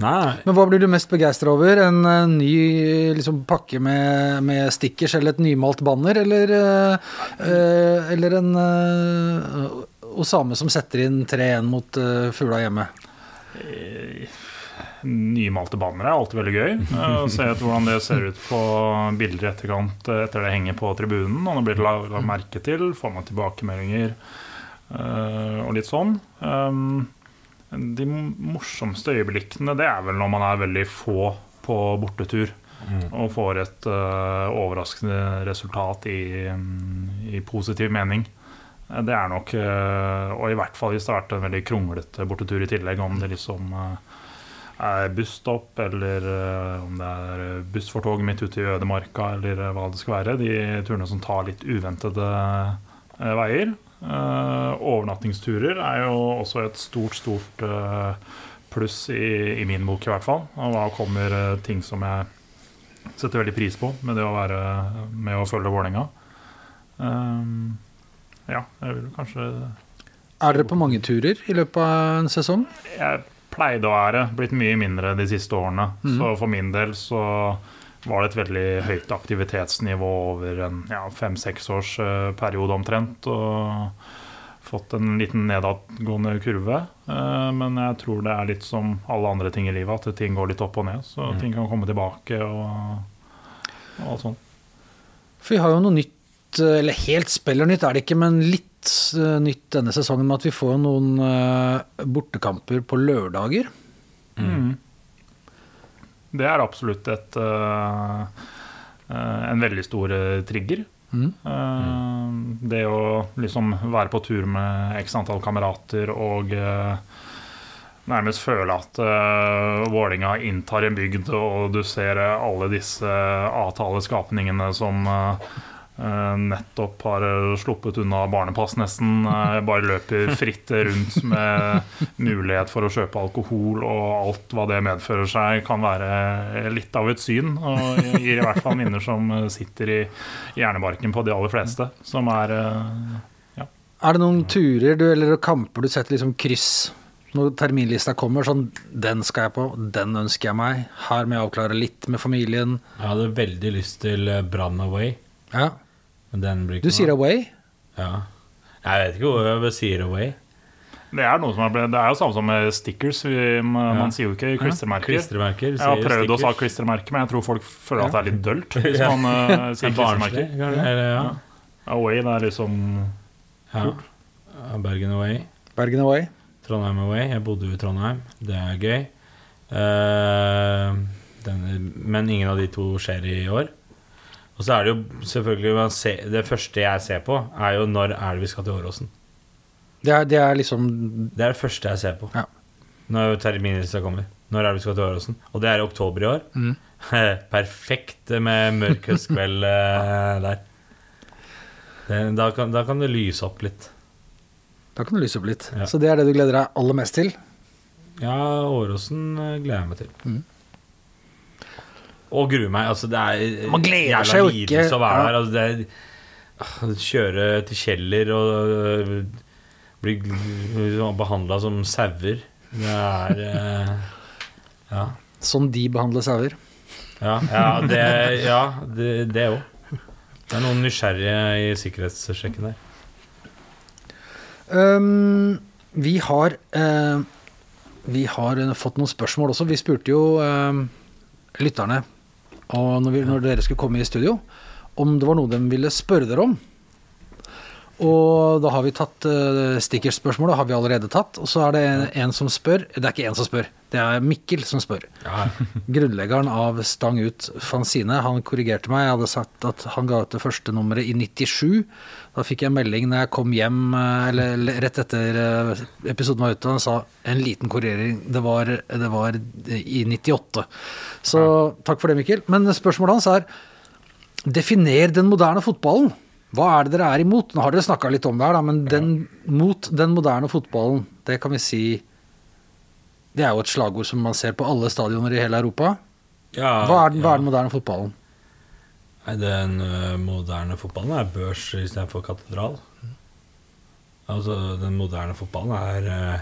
Nei. Men hva blir du mest begeistra over? En ny liksom, pakke med, med stickers eller et nymalt banner, eller, eller en Osame som setter inn 3-1 mot uh, fugla hjemme? Nymalte bannere er alltid veldig gøy. eh, Å se hvordan det ser ut på bilder i etterkant eh, etter det henger på tribunen. Og det blir lagt la merke til, får man tilbakemeldinger eh, og litt sånn. Um, de morsomste øyeblikkene det er vel når man er veldig få på bortetur. Og får et overraskende resultat i, mm, i positiv mening. Det er nok Og i hvert fall hvis det har vært en veldig kronglete bortetur i tillegg, om det liksom er busstopp, eller eh, om det er buss for toget mitt ute i ødemarka, eller eh, hva det skal være. De turene som tar litt uventede eh, veier. Eh, overnattingsturer er jo også et stort, stort eh, pluss i, i min bok, i hvert fall. Og da kommer eh, ting som jeg setter veldig pris på med det å være med å følge Vålerenga. Um, ja, jeg vil kanskje Er dere på mange turer i løpet av en sesong? Jeg pleide å være, blitt mye mindre de siste årene. Så for min del så var det et veldig høyt aktivitetsnivå over en ja, fem-seks års eh, periode omtrent. Og fått en liten nedadgående kurve. Eh, men jeg tror det er litt som alle andre ting i livet, at ting går litt opp og ned. Så ting kan komme tilbake og, og alt sånt. For vi har jo noe nytt, eh, eller helt spellernytt er det ikke, men litt nytt denne sesongen med at vi får noen eh, bortekamper på lørdager. Mm. Det er absolutt et, eh, eh, en veldig stor eh, trigger. Mm. Eh, Det å liksom være på tur med x antall kamerater og eh, nærmest føle at uh, Vålinga inntar en bygd, og du ser eh, alle disse avtaleskapningene som eh, eh, nettopp har eh, sluppet unna barnepass, nesten. eh, bare løper fritt rundt med mulighet for å kjøpe alkohol og alt hva det medfører seg, kan være litt av et syn. Og gir i hvert fall minner som eh, sitter i hjernebarken på de aller fleste. Som er ja. Er det noen turer du, eller kamper du setter liksom kryss når terminlista kommer? Sånn, den skal jeg på, den ønsker jeg meg. Her må jeg avklare litt med familien. Jeg hadde veldig lyst til eh, Brann Away. Ja. Men den blir ikke Du sier away. Ja. Jeg vet ikke hvor jeg sier Away. Det er noe som er ble, Det er jo samme som med stickers. Vi, man, Ja. man sier jo ikke klistremerker. Klistremerker. Jeg har prøvd å sa klistremerke, men jeg tror folk føler at det er litt dølt hvis man eh, *laughs* sier er klistremerker. Eller, ja. Away, det er liksom Ja. Ja, Bergen Away. Bergen away. Trondheim Away. Jeg bodde jo i Trondheim. Det er gøy. Uh, den, men ingen av de to skjer i år. Og så er det jo selvfølgelig Det første jeg ser på, er jo når er det vi skal til Åråsen. Det er, det er liksom Det er det første jeg ser på Ja. når terminlista kommer. Når er det vi skal til Åråsen? Og det er i oktober i år. Mm. *laughs* Perfekt med mørk høstkveld *laughs* eh, der. Det, da, kan, da kan det lyse opp litt. Da kan det lyse opp litt. Ja. Så det er det du gleder deg aller mest til? Ja, Åråsen eh, gleder jeg meg til. Mm. Og gruer meg. Altså, det er Man gleder seg jo ikke. å være Ja. der. Altså, det er, ah, kjøre til Kjeller og øh, bli behandla som sauer. Det er eh, Ja. Som de behandler sauer. Ja, ja det ja, det det, Det er noen nysgjerrige i sikkerhetssjekken der. Um, vi har uh, Vi har fått noen spørsmål også. Vi spurte jo uh, lytterne når, vi, når dere skulle komme i studio, om det var noe de ville spørre dere om. Og da har vi tatt uh, stikkerspørsmålet, har vi allerede tatt. Og så er det en, en som spør Det er ikke en som spør, det er Mikkel som spør. Ja, *laughs* Grunnleggeren av Stang ut fanzine. Han korrigerte meg. Jeg hadde sagt at han ga ut det første nummeret i 97. Da fikk jeg melding når jeg kom hjem, eh, eller rett etter eh, episoden var ute, og han sa en liten korrigering. Det var, det var i 98. Så takk for det, Mikkel. Men spørsmålet hans er Definer den moderne fotballen. Hva er det dere er imot? Nå har dere snakka litt om det her, da, men den, mot den moderne fotballen, det kan vi si Det er jo et slagord som man ser på alle stadioner i hele Europa. ja, Hva er, den- hva er den moderne fotballen? Nei, den moderne fotballen er børs istedenfor katedral. Altså, den moderne fotballen er ø,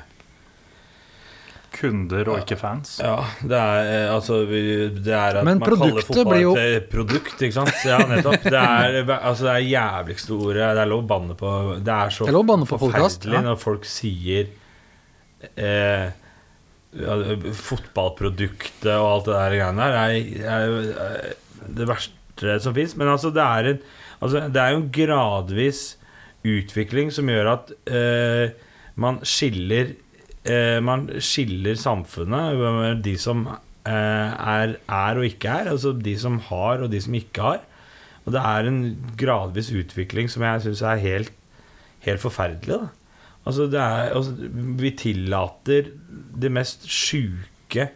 kunder og ikke fans. Ja, det er eh, altså vi- Det er at Men man kaller produktet fotball blir jo- et produkt, ikke sant? Ja, nettopp. Det er, altså, det er jævligst ordet Det er lov å banne på Det er så Det er banne på forferdelig ja. når folk sier eh, ja, Fotballproduktet og alt det der greiene der er, er, er det verste som fins. Men altså, det er en altså, Det er jo en gradvis utvikling som gjør at eh, man skiller eh, Man skiller samfunnet, de som eh, er, er og ikke er, altså de som har og de som ikke har. Og det er en gradvis utvikling som jeg syns er helt, helt forferdelig. Altså det er, altså, vi tillater de mest sjuke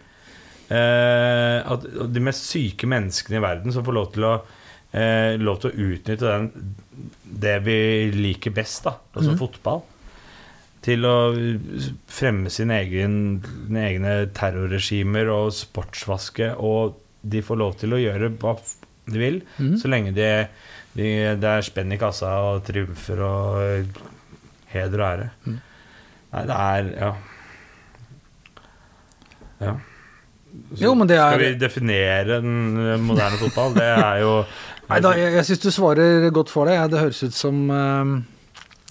eh, at, De mest syke menneskene i verden som får lov til å eh, Lov til å utnytte den, det vi liker best, da, altså mm. fotball, til å fremme sine egen, egne terrorregimer og sportsvaske. Og de får lov til å gjøre hva de vil, mm. så lenge de, de, det er spenn i kassa og triumfer og heder og ære. Mm. Nei, det er Ja. ja. Så Jo, er- Skal vi definere den eh, moderne fotball? Det er jo Nei, da, jeg, jeg syns du svarer godt for det. Det høres ut som eh,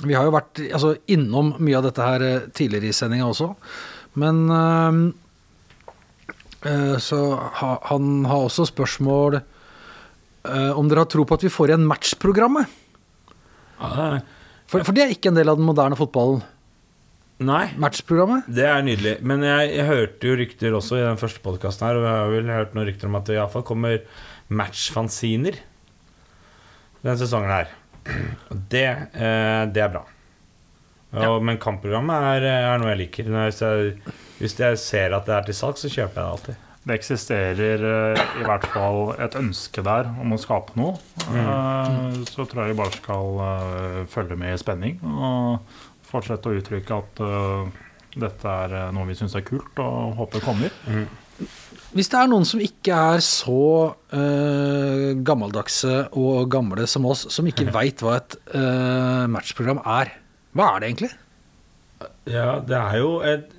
Vi har jo vært altså, innom mye av dette her eh, tidligere i sendinga også. Men eh, så ha, han har også spørsmål øh, om dere har tro på at vi får igjen matchprogrammet. ja, For, for det er ikke en del av den moderne fotballen. Nei. matchprogrammet? Det er nydelig. Men jeg, jeg hørte jo rykter også i den første podkasten her, og jeg har vel hørt noen rykter om at det iallfall kommer matchfanziner denne sesongen her. Det, eh, det er bra. Og, Men kampprogrammet er, er noe jeg liker. Når jeg, hvis jeg ser at det er til salg, så kjøper jeg det alltid. Det eksisterer eh, i hvert fall et ønske der om å skape noe. Eh, Så tror jeg vi bare skal eh, følge med i spenning og fortsette å uttrykke at eh, dette er eh, noe vi syns er kult og håper kommer. Hvis det er noen som ikke er så uh, gammeldagse og gamle som oss, som ikke *laughs* veit hva et uh, matchprogram er, hva er det egentlig? Ja, det er jo et,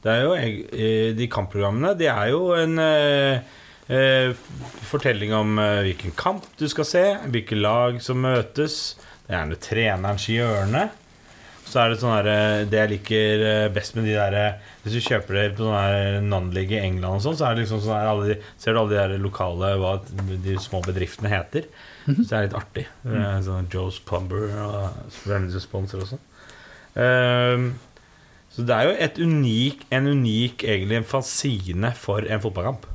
Det er jo eh, De kampprogrammene, det er jo en uh, fortelling om hvilken kamp du skal se, hvilke lag som møtes. Det er gjerne trenerens hjørne. Så er det sånn her, Det jeg liker best med de der eh, Hvis du kjøper det på non-league i England og sånn, så er det liksom sånn alle ser du alle de der lokale hva de små bedriftene heter. Så det er litt artig. Mm. Sånn Joe's Plumber og Remedy Sponsor og sånn. Ehm, så det er jo et unik, en unik egentlig en fanzine for en fotballkamp.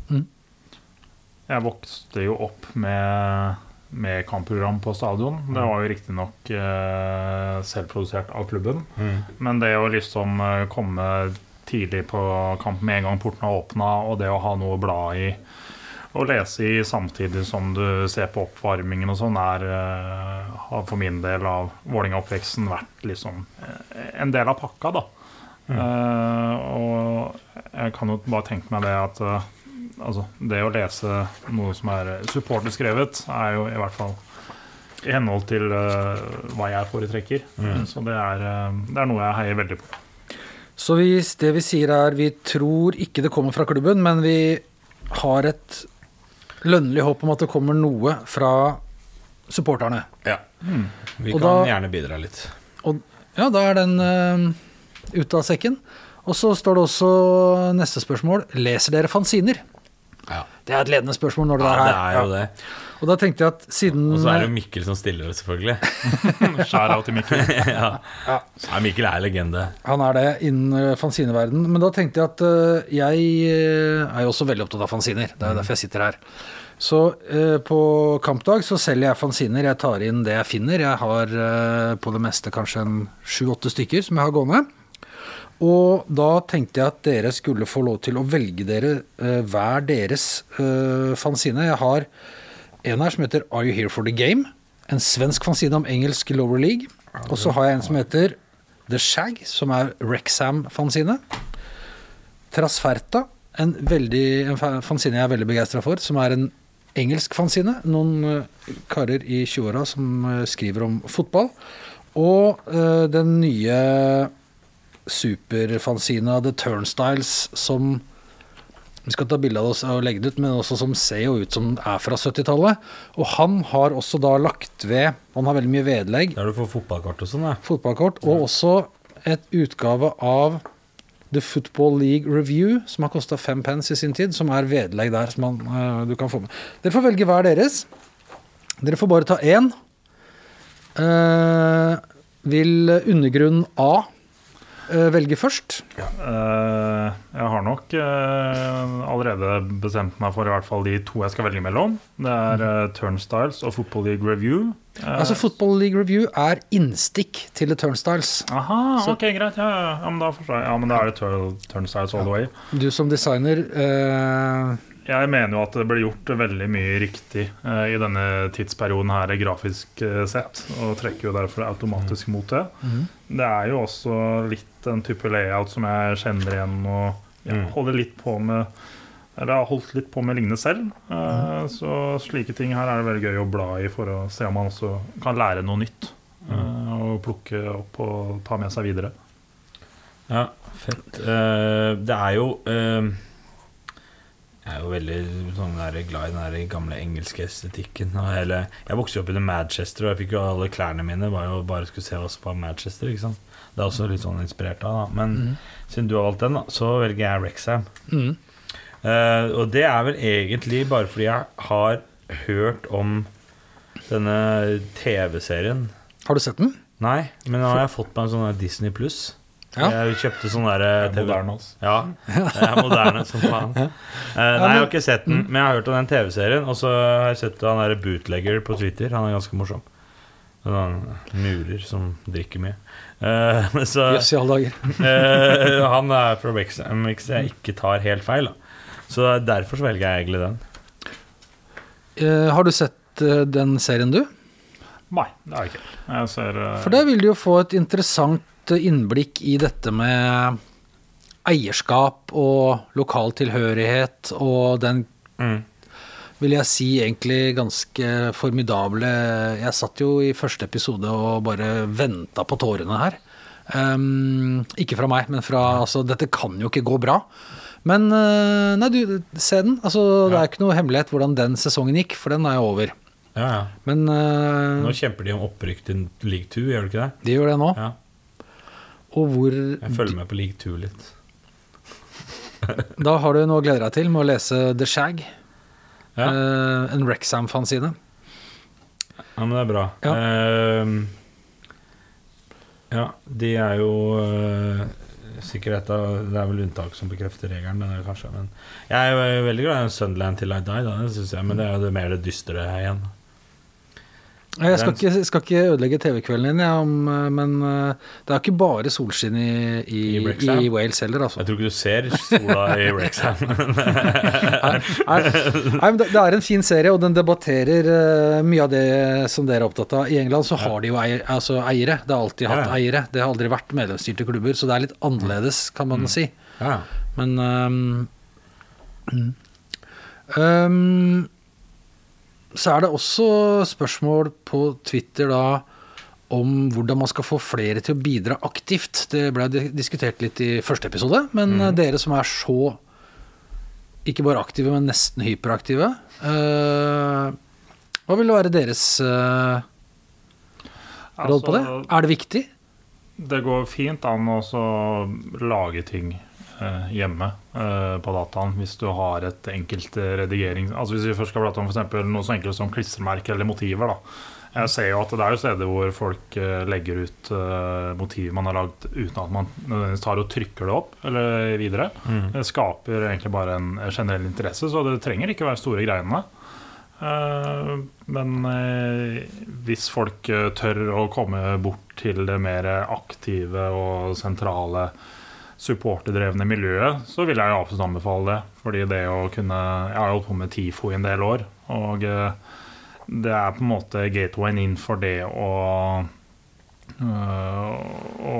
Jeg vokste jo opp med, med kampprogram på stadion. Det var jo riktignok eh, selvprodusert av klubben. Men det å liksom eh, komme tidlig på kampen med en gang portene åpna, og det å ha noe å bla i og lese i samtidig som du ser på oppvarmingen og sånn, er eh, har for min del av Vålerenga-oppveksten vært liksom eh, en del av pakka, da. Eh, og jeg kan jo bare tenke meg det at uh, altså, det å lese noe som er supporterskrevet, er jo i hvert fall i henhold til uh, hva jeg foretrekker. Så det er, det er noe jeg heier veldig på. Så hvis det vi sier er vi tror ikke det kommer fra klubben, men vi har et lønnlig håp om at det kommer noe fra supporterne. Ja. Vi Og kan da- gjerne bidra litt. Og ja, da er den uh, ute av sekken. Og så står det også neste spørsmål. Leser dere fanziner? Ja, Det er et ledende spørsmål når ja det er her. er jo det. Og da tenkte jeg at siden Og så er det jo Mikkel som stiller det, selvfølgelig. *laughs* Skjær av til Mikkel. *laughs* ja. ja, Mikkel er legende. Han er det innen eh, fanzineverden. Men da tenkte jeg at eh, jeg eh, er jo også veldig opptatt av fanziner. Det er jo derfor jeg sitter her. Så eh, på kampdag så selger jeg fanziner. Jeg tar inn det jeg finner. Jeg har eh, på det meste kanskje en sju-åtte stykker som jeg har gående. Og da tenkte jeg at dere skulle få lov til å velge dere eh, hver deres eh, fanzine. Jeg har en her som heter Are You Here For The Game? En svensk fanzine om engelsk Lower League. Og så har jeg en som heter The Shag, som er Rexham-fanzine. Trasferta, en, veldig, en fanzine jeg er veldig begeistra for, som er en engelsk fanzine. Noen eh, karer i 20-åra som skriver om fotball. Og den nye superfanzina The Turnstiles som vi skal ta bilde av oss og legge det ut, men også som ser jo ut som er fra 70-tallet. Og han har også da lagt ved Han har veldig mye vedlegg Der du får fotballkort og sånn, ja. fotballkort, og også et utgave av The Football League Review, som har kosta fem pence i sin tid, som er vedlegg der som man, uh, du kan få med. Dere får velge hver deres. Dere får bare ta én. Uh, vil undergrunn A velge først? Ja. jeg har nok eh, allerede bestemt meg for i hvert fall de to jeg skal velge mellom. Det er eh, Turnstiles og Football League Review. Eh, Altså Football League Review er innstikk til The Turnstiles. Aha, ok, greit. Ja, ja. ja, men da forstår jeg. Ja, men da er det turn, Turnstiles all the way. Du som designer eh, Jeg mener jo at det ble gjort veldig mye riktig eh, i denne tidsperioden her grafisk eh, sett, og trekker jo derfor automatisk mot det. Det er jo også litt en type layout som jeg kjenner igjen og ja, Mm. holder litt på med eller har holdt litt på med lignende selv. Eh, Så slike ting her er det veldig gøy å bla i for å se om man også kan lære noe nytt. eh, Og plukke opp og ta med seg videre. Ja, fett. Eh, det er jo Jeg er jo veldig sånn der, glad i den gamle engelske estetikken. Og hele, jeg vokste jo opp i Manchester, og jeg fikk jo alle klærne mine var jo bare skulle se oss på Manchester. ikke sant? Det er også litt sånn inspirert av, da. Men siden du har valgt den, da, så velger jeg Rexham. mm. Uh, og det er vel egentlig bare fordi jeg har hørt om denne TV-serien. Har du sett den? Nei, men nå har jeg fått meg en sånn Disney pluss. Ja. Jeg kjøpte sånn derre er TV moderne også. Ja, det er moderne som faen. Uh, nei, jeg har ikke sett den, men jeg har hørt om den TV-serien. Og så har jeg sett han derre bootlegger på Twitter. Han er ganske morsom. Han murer som drikker mye. Eh, *laughs* men så Jøss i alle dager. uh, *laughs* Han er fra Wexham, hvis jeg ikke tar helt feil. Da. Så derfor så velger jeg egentlig den. Uh, har du sett eh, den serien, du? Nei, det har jeg ikke. Jeg ser eh, For der vil du jo få et interessant innblikk i dette med eierskap og lokal tilhørighet og den Mm. vil jeg si egentlig ganske formidable Jeg satt jo i første episode og bare venta på tårene her. Um, ikke fra meg, men fra Altså, dette kan jo ikke gå bra. Men eh, nei, du, se den. Altså, det er ikke noe hemmelighet hvordan den sesongen gikk, for den er jo over. Ja, ja. Men uh, Nå kjemper de om opprykk til League 2, gjør de ikke det? de gjør det nå. Ja. Og hvor Jeg følger med på League 2 litt. *laughs* Da har du noe å glede deg til med å lese The Shag. Ja, Uh, en Rexham-fanside. ja men det er bra. Ja. uh, ja, de er jo uh, sikkert Det er vel unntak som bekrefter regelen, kanskje. Men jeg er jo veldig glad i Sunderland til I Die, da, synes jeg, men det er jo det mer det dystre her igjen. Jeg skal ikke, skal ikke ødelegge TV-kvelden din, ja, eh, men eh, det er ikke bare solskinn i, i, I i, Wales heller, altså. Jeg tror ikke du ser sola i *laughs* Rexham. Nei, nei, det, er en fin serie, og den debatterer eh, mye av det som dere er opptatt av. I England så har de jo eier, altså eiere. Det har alltid hatt Ja, eiere. Det har aldri vært medlemsstyrte klubber, så det er litt annerledes, kan Mm. man si. ja. Men um, mm. Så er det også spørsmål på Twitter da om hvordan man skal få flere til å bidra aktivt. Det ble diskutert litt i første episode, men mm. dere som er så ikke bare aktive, men nesten hyperaktive eh, Hva vil være deres eh, råd på det? altså, Er det viktig? Det går fint an å lage ting hjemme eh, på dataen hvis du har et enkelt eh, redigering Altså Hvis vi først skal prate om for noe så enkelt som klistremerker eller motiver. da Jeg ser jo at det er jo steder hvor folk eh, legger ut eh, motiver man har lagd uten at man nødvendigvis tar og trykker det opp eller videre. Det skaper egentlig bare en generell interesse, så det trenger ikke være store greiene. Eh, men eh, hvis folk eh, tør å komme bort til det mer aktive og sentrale supporterdrevne miljøet, så vil jeg jo absolutt anbefale det. Fordi det å kunne Jeg har jo holdt på med TIFO i en del år, og eh, det er på en måte gatewayen inn for det å øh, å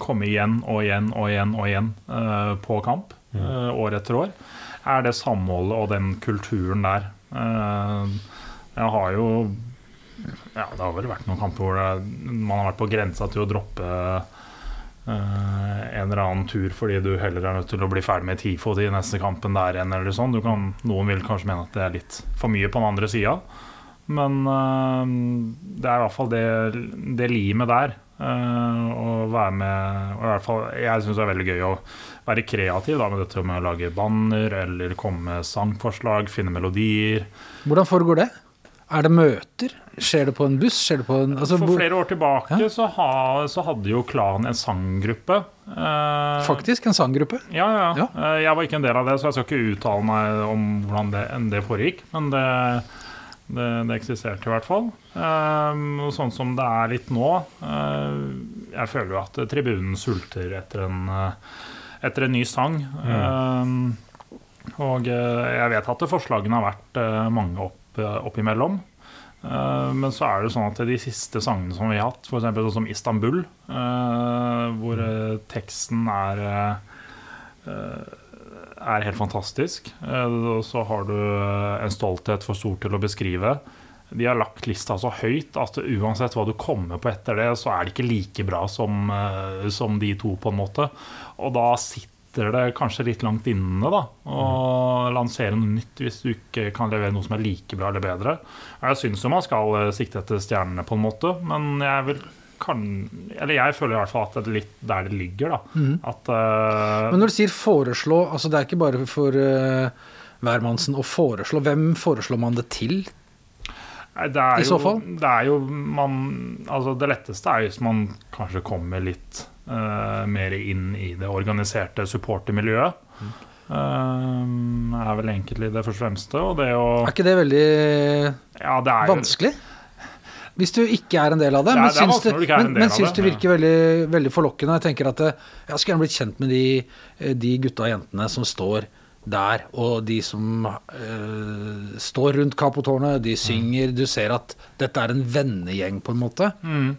komme igjen og igjen og igjen og igjen øh, på kamp øh, år etter år, er det samholdet og den kulturen der. Eh, jeg har jo ja, Det har vel vært noen kamper hvor man har vært på grensa til å droppe eh, en eller annen tur fordi du heller er nødt til å bli ferdig med TIFO til neste kampen der igjen. eller sånn. Kan, noen vil kanskje mene at det er litt for mye på den andre sida. Men eh, det er i hvert fall det, det limet der. eh, å være med og i hvert fall, Jeg syns det er veldig gøy å være kreativ da, med dette med å lage banner eller komme med sangforslag, finne melodier. Hvordan foregår det? Er det møter? Skjer det på en buss? Skjer det på en altså, For flere år tilbake så, ha, så hadde jo Klan en sanggruppe. eh, Faktisk en sanggruppe. Ja, ja. Ja. Eh, Jeg var ikke en del av det, så jeg skal ikke uttale meg om hvordan det, det foregikk. Men det, det, det eksisterte i hvert fall. Eh, sånn som det er litt nå eh, Jeg føler jo at tribunen sulter etter en, eh, etter en ny sang. Um, og eh, jeg vet at forslagene har vært mange opp, eh, oppimellom. Eh, men så er det sånn at de siste sangene som vi har hatt, f.eks. sånn som 'Istanbul', eh, hvor eh, teksten er eh, er helt fantastisk. Eh, Og så har du eh, en stolthet for stor til å beskrive. De har lagt lista så høyt at uansett hva du kommer på etter det, så er det ikke like bra som, eh, som de to, på en måte. Og da sitter det kanskje litt langt inne da, å lansere noe nytt hvis du ikke kan levere noe som er like bra eller bedre. Jeg syns jo man skal eh, sikte etter stjernene, på en måte, men jeg vil kan, eller jeg føler i hvert fall at det er litt der det ligger. da At uh, Men når du sier foreslå, altså det er ikke bare for uh, hvermannsen å foreslå. Hvem foreslår man det til? Det I så jo, fall? Det er jo man Altså, det letteste er hvis man kanskje kommer litt eh, mer inn i det organiserte supportermiljøet. Uh, er vel egentlig det første og fremste. Og det å Er ikke det veldig Ja, det er vanskelig? Hvis du ikke er en del av det. Det er- men det er syns du men, men syns det, ja. virker veldig, veldig forlokkende. Jeg tenker at jeg skulle gjerne blitt kjent med de, eh, de gutta og jentene som står der, og de som eh, står rundt Kapotårnet. De synger. Du ser at dette er en vennegjeng, på en måte. Mm.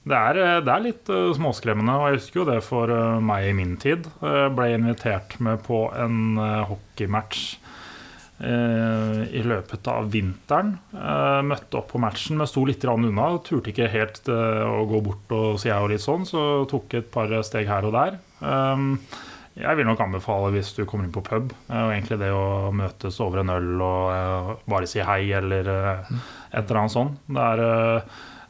Det er, eh, det er litt uh, småskremmende, og jeg husker jo det for uh, meg i min tid. Jeg ble invitert med på en hockeymatch i løpet av vinteren. Møtte opp på matchen, men sto litt unna. Turte ikke helt å gå bort og si jeg og litt sånn, så tok et par steg her og der. Um, jeg vil nok anbefale hvis du kommer inn på pub, og egentlig det å møtes over en øl og bare si hei, eller et eller annet sånt. Det er,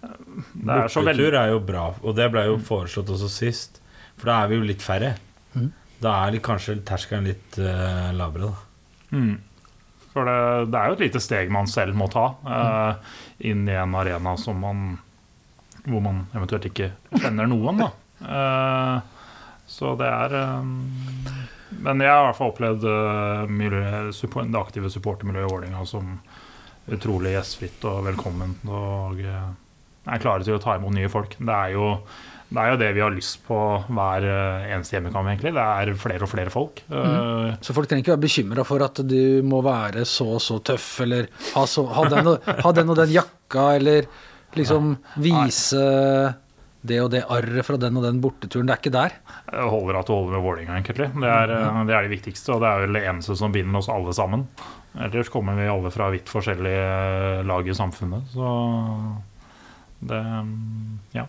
det er så veldig er jo bra, og det ble jo foreslått også sist. For da er vi jo litt færre. Mm. Da er litt, kanskje terskelen litt uh, lavere, da. Mm. For det, det er jo et lite steg man selv må ta uh, inn i en arena som man hvor man eventuelt ikke kjenner noen, da. Uh, så det er um, Men jeg har i hvert fall opplevd miljø, support, det aktive supportermiljøet i Vålerenga som utrolig gjestfritt og velkomment. Og er klare til å ta imot nye folk. Det er jo det er jo det vi har lyst på hver eh, eneste hjemmekamp, egentlig. Det er flere og flere folk. Mm. Så folk trenger ikke være bekymra for at du må være så og så tøff, eller ha, så, ha, den, og, ha den og den jakka, eller liksom vise det og det arret fra den og den borteturen. Det er ikke der. Det holder at du holder med Vålerenga, egentlig. Det er, eh, det er det viktigste, og det er vel det eneste som binder oss alle sammen. Ellers kommer vi alle fra vidt forskjellige lag i samfunnet, så det Ja.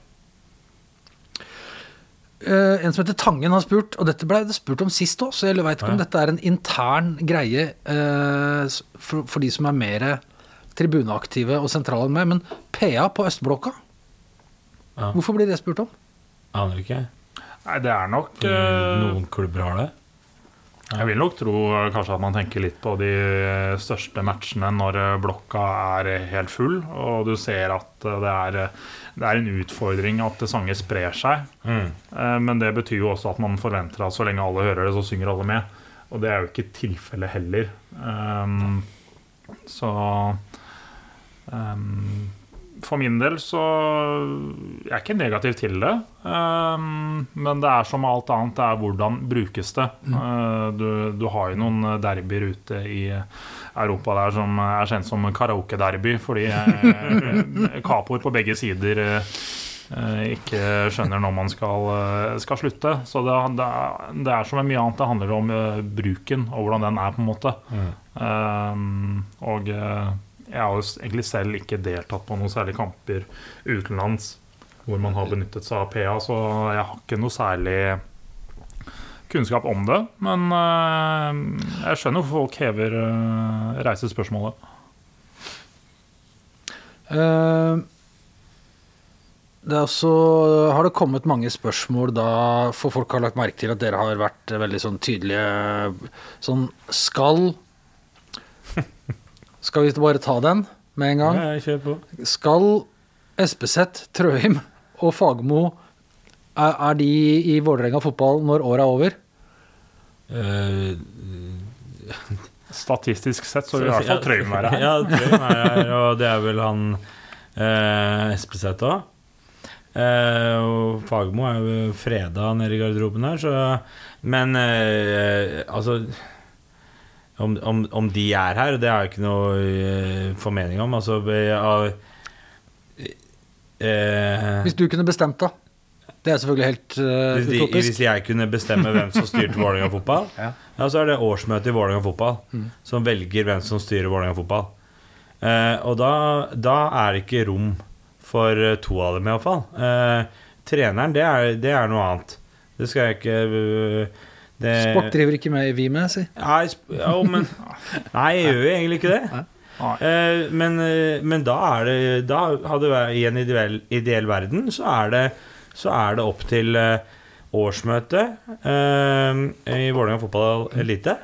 Uh, en som heter Tangen har spurt, og dette ble det spurt om sist òg, så jeg veit ikke om dette er en intern greie uh, for, for de som er mer tribuneaktive og sentrale enn meg, men PA på Østblokka, Ja. hvorfor blir det spurt om? Aner ikke. Nei, det er nok uh, Noen klubber har det. Jeg vil nok tro eh, kanskje at man tenker litt på de eh, største matchene når eh, blokka er helt full, og du ser at det er, det er en utfordring at sanger sprer seg. Mm. Men det betyr jo også at man forventer at så lenge alle hører det, så synger alle med. Og det er jo ikke tilfellet heller. Um, så um, For min del så Jeg er ikke negativ til det. Um, men det er som alt annet, det er hvordan brukes det. Uh, du, du har jo noen derbyer ute i Europa der som er kjent som karaoke-derby, fordi eh, *laughs* kapoer på begge sider eh, eh, ikke skjønner når man skal, eh, skal slutte. Så det, det, det er som mye annet, det handler om eh, bruken og hvordan den er, på en måte. Um, og eh, jeg har egentlig selv ikke deltatt på noen særlige kamper utenlands hvor man har benyttet seg av PA, så jeg har ikke noe særlig kunnskap om det. Men eh, jeg skjønner hvorfor folk hever uh, reiser spørsmålet. Uh, det også, har det kommet mange spørsmål da, for folk har lagt merke til at dere har vært veldig sånn tydelige Sånn skal Skal vi bare ta den med en gang? Ja, kjør på. Skal Espeseth, Trøim og Fagmo er, er de i Vålerenga fotball når året er over? Uh, Statistisk sett så vil i hvert fall Trøim være her. *laughs* Ja, Trøim er her, og det er vel han uh, Espeseth òg. og Fagmo er jo freda nede i garderoben her, så Men eh, altså om, om, om de er her, det har jeg ikke noe eh, formening om. Altså av eh, Hvis du kunne bestemt, da? Det er selvfølgelig helt uh, hvis, de, utopisk. hvis jeg kunne bestemme hvem som styrte Vålerenga *laughs* fotball, Ja. ja, så er det årsmøtet i Vålerenga fotball som velger hvem som styrer Vålerenga fotball. Uh, og da, da er det ikke rom for to av dem, iallfall. Uh, treneren, det er, det er noe annet. Det skal jeg ikke øh, det, Sport driver ikke med vi med, si. Nei, sp- ja, men Nei, jeg gjør jo egentlig ikke det. Eh, men, eh, men da er det Da hadde vært, I en ideell, ideell verden så er det, så er det opp til eh, årsmøtet eh, i Vålerenga fotball elite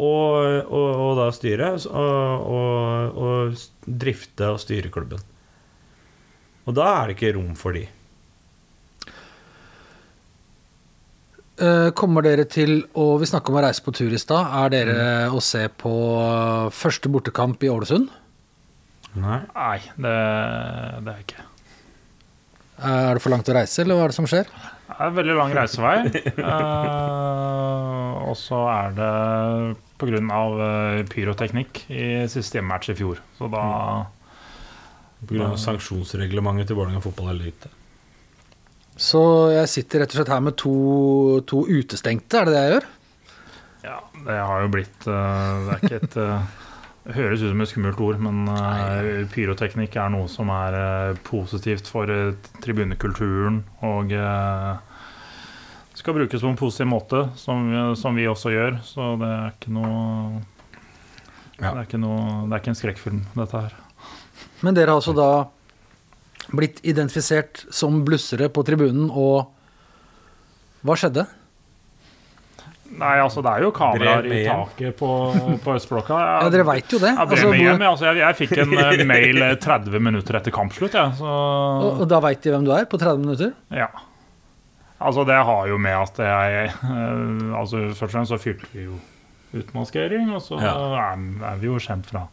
og, og, og da styre og, og, og drifte og styre klubben. Og da er det ikke rom for de. Kommer dere til å Vi snakka om å reise på tur i stad. Er dere å se på første bortekamp i Ålesund? Nei. Nei, det, det er jeg ikke. Er det for langt å reise, eller hva er det som skjer? Det er en veldig lang reisevei. uh, *laughs* og så er det pga. Pyroteknikk i siste hjemmematch i fjor. Så da Pga. sanksjonsreglementet til Vålerenga fotball er lite. Så jeg sitter rett og slett her med to, to utestengte, er det det jeg gjør? Ja, det har jo blitt eh, Det er ikke et eh, det høres ut som et skummelt ord, men eh, pyroteknikk er noe som er eh, positivt for eh, tribunekulturen. Og eh, skal brukes på en positiv måte, som, som vi også gjør. Så det er ikke noe Ja. det, er ikke noe det er ikke en skrekkfilm, dette her. Men dere har altså da blitt identifisert som blussere på tribunen, og hva skjedde? Nei, altså det er jo kameraer i taket på, på Østblokka. *laughs* Ja, dere veit jo det. Jeg, Altså, hjem, altså, jeg, jeg fikk en eh, *laughs* mail eh, 30 minutter etter kampslutt, Ja, Så og, og da veit de hvem du er, på 30 minutter? Ja. Altså, det har jo med at jeg eh, Altså, først og fremst så fylte vi jo utmaskering, og så Ja. er, er vi jo kjent fra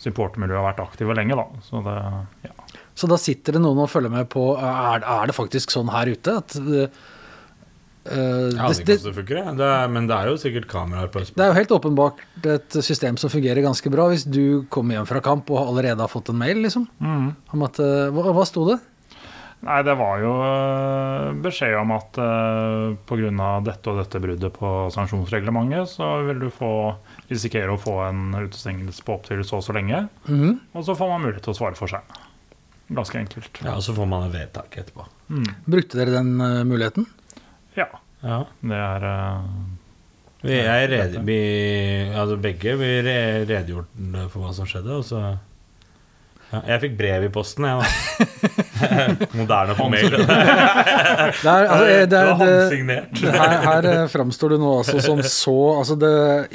supportermiljøet og har vært aktive lenge, da. Så det Ja. Så da sitter det noen og følger med på Er, er det faktisk sånn her ute? At, uh, Ja, det, det, det, det funker, det. det er, men det er jo sikkert kameraer på det er jo helt åpenbart et system som fungerer ganske bra, hvis du kommer hjem fra kamp og allerede har fått en mail, liksom. Om at, uh, hva, hva sto det? Nei, det var jo eh, beskjed om at uh, pga. dette og dette bruddet på sanksjonsreglementet, så vil du få risikere å få en utestengelse på opptil så og så lenge. Mhm. Og så får man mulighet til å svare for seg. Ganske enkelt. Ja, og så får man et vedtak etterpå. Brukte dere den uh, muligheten? Ja. Ja. Det er uh, Vi, er rede, vi, altså begge vi re, redegjorde for hva som skjedde, og så ja, Jeg fikk brev i posten, jeg, da. *laughs* *laughs* Moderne på mail. *laughs* Det er, altså, eh, det, Det er, det, håndsignert. her, her eh, framstår du nå altså som *laughs* så Altså det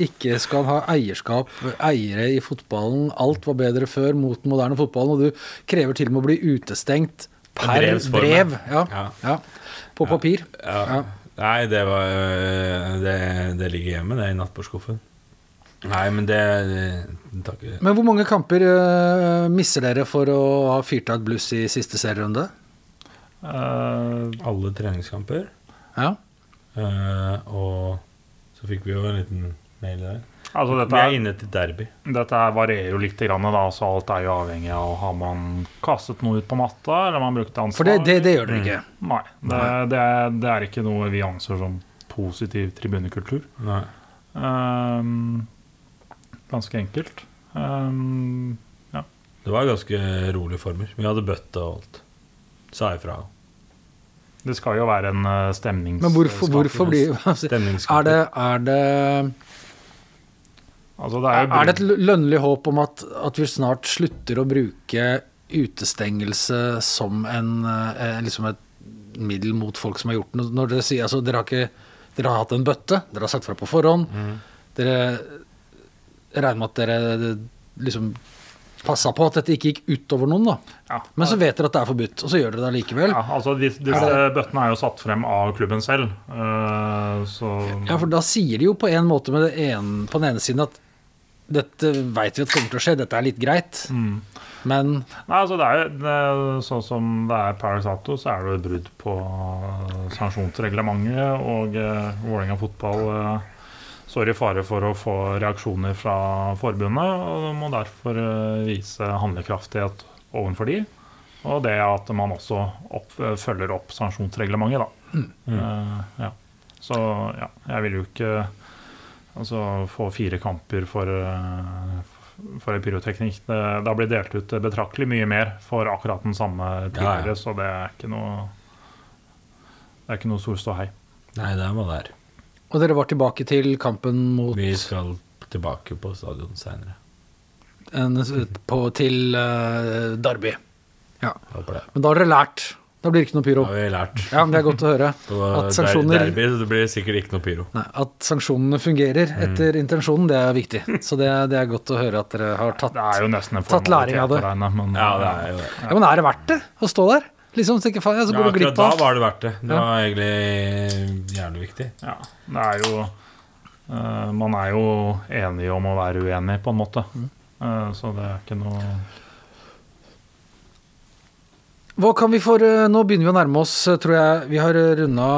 ikke skal ha eierskap, eiere i fotballen. Alt var bedre før mot den moderne fotballen, og du krever til og med å bli utestengt per brev. Ja, Ja. ja, på papir. Ja. Nei, det var øh, Det, det ligger hjemme, det, i nattbordskuffen. Nei, men det, det takk, Men hvor mange kamper uh, misser dere for å ha fyrt av et bluss i siste serierunde? Uh, Alle treningskamper. Ja. Uh, og så fikk vi jo en liten mail der. Altså Vi dette, er er, inne til derby. dette varierer jo litt, grann, da, så alt er jo avhengig av Har man kastet noe ut på matta, eller har man brukt ansvar? For det, det, det gjør dere ikke. Nei, det, det, er, det er ikke noe vi anser som positiv tribunekultur. Nei. Ehm, ganske enkelt. Ehm, Det var ganske rolige former. Vi hadde bøtte og alt. Sa ifra. det skal jo være en stemningsskapende. Men hvorfor, hvorfor blir *laughs* altså, Er det, er det Altså, det er Er det et lønnlig håp om at, at vi snart slutter å bruke utestengelse som en, eh, liksom et middel mot folk som har gjort noe? Når dere sier altså, dere har, ikke, dere har hatt en bøtte, dere har sagt fra på forhånd. Mm. Dere regner med at dere liksom passa på at dette ikke gikk utover noen, da. ja, Men så vet dere at det er forbudt, og så gjør dere det allikevel. ja, altså, disse, Disse bøttene er jo satt frem av klubben selv. eh, så Ja, for da sier de jo på en måte med det ene, på den ene siden at dette veit vi at kommer til å skje, dette er litt greit. Mm. Men Nei, altså det er, jo- Sånn som det er per Sato, så er det jo brudd på eh, sanksjonsreglementet. Og uh, Vålerenga fotball eh, står i fare for å få reaksjoner fra forbundet. Og må derfor eh, vise handlekraftighet overfor de. Og det at man også opp, eh, følger opp sanksjonsreglementet, da. Eh, ja. Så ja, jeg vil jo ikke altså, få fire kamper for, for en pyroteknikk. Det, det har blitt delt ut betraktelig mye mer for akkurat den samme tidligere, Ja, ja. så det er ikke noe Det er ikke noe stor ståhei. Nei, det var der. Og dere var tilbake til kampen mot Vi skal tilbake på stadion seinere. til uh, Derby. Ja. Men da har dere lært. Da blir det ikke noe pyro. Da har vi lært. Ja, men Det er godt å høre. *laughs* At sanksjoner, derby så det blir sikkert ikke noe pyro. nei, at sanksjonene fungerer etter intensjonen, det er viktig. *laughs* Så det, er- det er godt å høre at dere har tatt Det er jo nesten en Tatt læring av det. men Ja, det er jo det. Ja, Men er det verdt det å stå der? Liksom, så faen, ja, så Ja, du glipp av da var det verdt det. Det Ja. var egentlig jævlig viktig. Ja, det er jo uh, Man er jo enig om å være uenig, på en måte. Eh, så det er ikke noe Hva kan vi for uh, Nå begynner vi å nærme oss, tror jeg. Vi har runda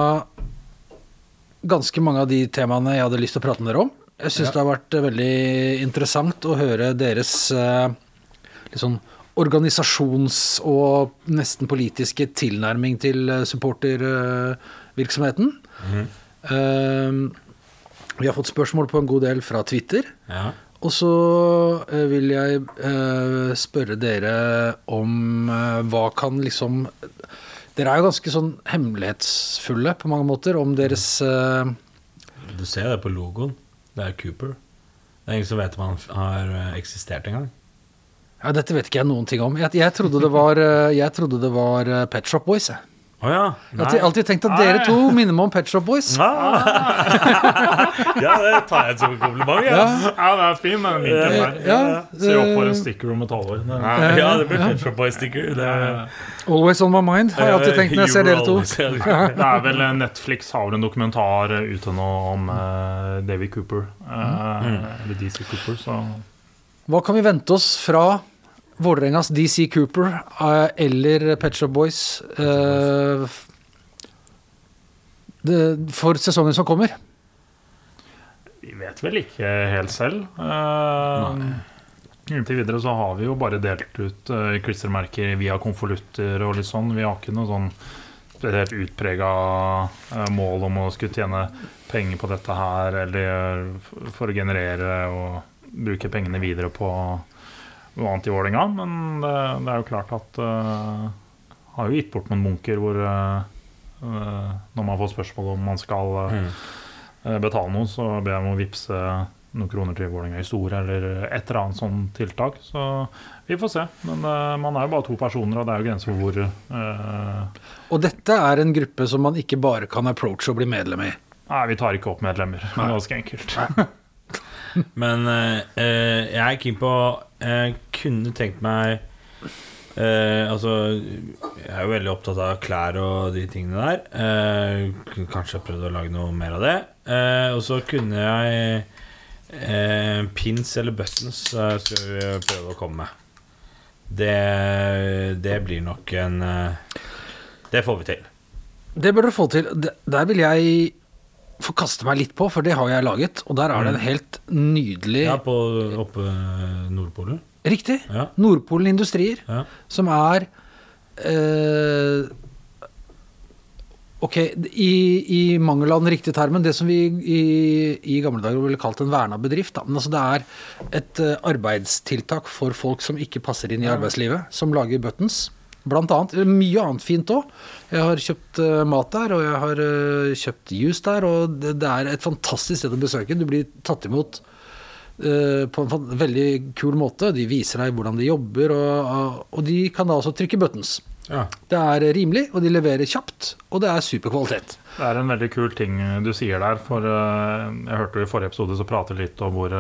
ganske mange av de temaene jeg hadde lyst til å prate med dere om. Jeg syns Ja. det har vært veldig interessant å høre deres litt sånn organisasjons- og nesten politiske tilnærming til supportervirksomheten. supportervirksomheten. Uh, vi har fått spørsmål på en god del fra Twitter. Ja. Og så eh, vil jeg uh, spørre dere om uh, hva kan liksom Dere er jo ganske sånn hemmelighetsfulle på mange måter om deres eh, Du ser det på logoen. Det er Cooper. Det er ingen som vet om han har eh, eksistert engang. Ja, dette vet ikke jeg noen ting om. Jeg, jeg trodde det var, eh, jeg trodde det var eh, Pet Shop Boys. Jeg. Oh, ja. Jeg har alltid, tenkt at dere to minner meg om Pet Shop Boys. *laughs* ja, det tar jeg som en kompliment. Ja. Ja, det er fin, den linken der. ja, Se opp for eh, en sticker om et halvår. Ja, det blir Pet Shop Boys-sticker. Er- Always on my mind, har jeg alltid tenkt når jeg ser dere to. *laughs* Det er vel eh, Netflix har vel en dokumentar eh, ute nå om uh, David Cooper. eh, Eller DC Cooper, så Hva kan vi vente oss fra Vålerengas DC Cooper eh, eller Pet Shop Boys eh, det, for sesongen som kommer? vi vet vel ikke helt selv. Eh, Inntil videre så har vi jo bare delt ut uh, klistremerker via konvolutter og litt sånn. Vi har ikke noe sånn spesielt utprega eh, mål om å skulle tjene penger på dette her, eller for å generere og bruke pengene videre på noe annet i Vålerenga. Men det, det er jo klart at uh, har jo gitt bort noen munker hvor uh, når man får spørsmål om man skal Mm. betale noe, så ber jeg om å vippse noen kroner til Vålerenga store eller et eller annet sånt tiltak. Så vi får se. Men uh, man er jo bare to personer, og det er jo grenser for hvor uh, Og dette er en gruppe som man ikke bare kan approache og bli medlem i. Nei, vi tar ikke opp medlemmer. Er ganske enkelt. Men eh, eh, jeg er keen på Jeg kunne tenkt meg eh, Altså, jeg er jo veldig opptatt av klær og de tingene der. Eh, kanskje prøvd å lage noe mer av det. Eh, og så kunne jeg eh, Pins eller buttons skal vi prøve å komme med. Det, det blir nok en Det får vi til. Det bør dere få til. Der vil jeg få kaste meg litt på, for det har jeg laget. Og der er det en helt nydelig Ja, på oppe Nordpolen. Riktig. Ja. Nordpolen Industrier, Ja. som er eh, Ok, i, i mangel av den riktige termen, det som vi i, i gamle dager ville kalt en verna bedrift. Da. Men altså det er et eh, arbeidstiltak for folk som ikke passer inn i arbeidslivet, som lager buttons. Blant annet. Eh, Mye annet fint òg. Jeg har kjøpt eh, mat der, og jeg har eh, kjøpt juice der, og det, det er et fantastisk sted å besøke. Du blir tatt imot på en veldig kul måte. De viser deg hvordan de jobber, og, og de kan da også trykke buttons. Ja. Det er rimelig, og de leverer kjapt, og det er super kvalitet. Det er en veldig kul ting du sier der. For jeg hørte i forrige episode så prate litt om hvor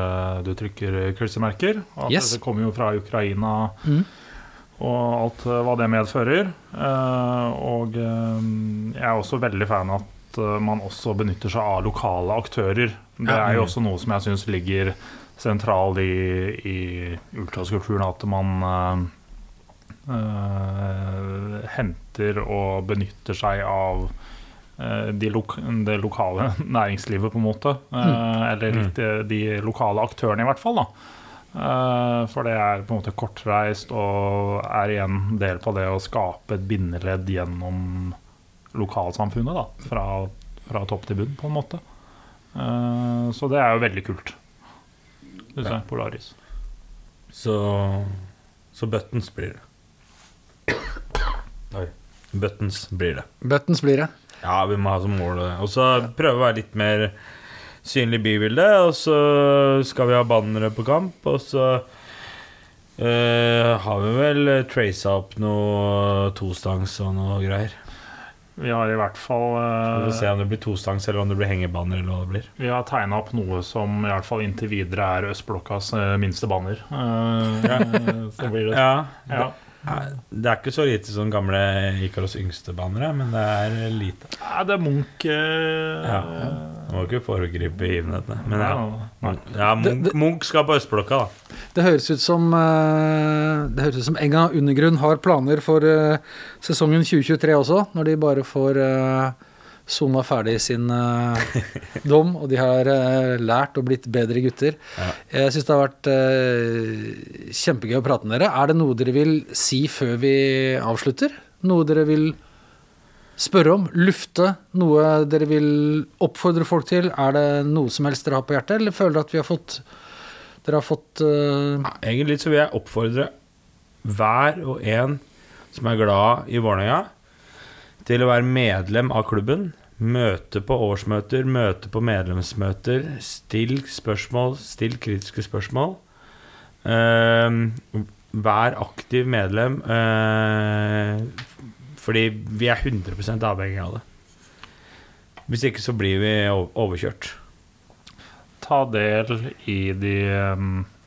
du trykker klistremerker. At Yes. det kommer jo fra Ukraina Mhm. Og alt eh, hva det medfører. Eh, og eh, jeg er også veldig fan av at man også benytter seg av lokale aktører. Det er jo også noe som jeg syns ligger sentralt i, i ultraskulpturen, at man eh, henter og benytter seg av de lok det lokale *laughs* næringslivet, på en måte. Mm. Eller litt eh, de lokale aktørene, i hvert fall. da. Eh, For det er på en måte kortreist og er igjen del på det å skape et bindeledd gjennom lokalsamfunnet. da, Fra, fra topp til bunn, på en måte. Eh, Så det er jo veldig kult. Du ser, Polaris. Så, så buttons blir det. Oi. Buttons blir det. Buttons blir det. Ja, vi må ha som mål det. Og så prøve å være litt mer synlig bybilde. Og så skal vi ha bannere på kamp, og så uh, har vi vel tracet opp noe tostangs og noe greier. Vi har i hvert fall Vi får eh, se om det blir tostangs, eller om det blir hengebanner, eller hva det blir. Vi har tegna opp noe som i hvert fall inntil videre er østblokkas eh, minste banner. Ja. *laughs* så blir det Ja, ja. Nei, Det er ikke så lite som gamle Ikaros yngste bannere, men det er lite. Ja, det er Munch eh, Ja. Må ikke foregripe begivenhetene. Men ja, Munch, ja Munch, Munch skal på østblokka, da. Det høres ut som eh, Det høres ut som Enga Undergrunn har planer for eh, sesongen 2023 også, når de bare får uh, sona ferdig sin uh, dom, og de har uh, lært og blitt bedre gutter. Ja. Jeg syns det har vært uh, kjempegøy å prate med dere. Er det noe dere vil si før vi avslutter? Noe dere vil spørre om? Lufte? Noe dere vil oppfordre folk til? Er det noe som helst dere har på hjertet, eller føler dere at vi har fått dere har fått Ja, Egentlig så vil jeg oppfordre hver og en som er glad i Vålerenga, til å være medlem av klubben. Møte på årsmøter, møte på medlemsmøter. Still spørsmål, still kritiske spørsmål. Ehm, vær aktiv medlem, eh, fordi vi er 100 avhengig av det. Hvis ikke så blir vi overkjørt. ta del i de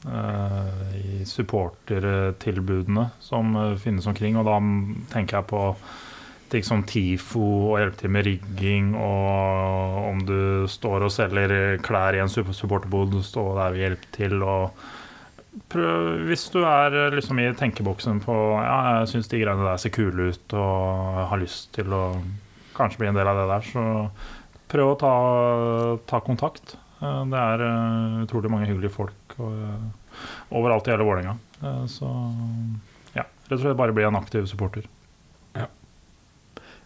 uh, supportertilbudene som eh, finnes omkring. Og da tenker jeg på ting som TIFO og hjelpe til med rigging, og om du står og selger klær i en sup- supporterbod, stå der og hjelpe til. og prøv, Hvis du er liksom i tenkeboksen på ja, jeg syns de greiene der ser kule ut og har lyst til å kanskje bli en del av det der, så prøv å ta, ta kontakt. Eh, Det er eh, utrolig mange hyggelige folk og, eh, overalt i hele Vålerenga. Så ja, rett og slett bare bli en aktiv supporter.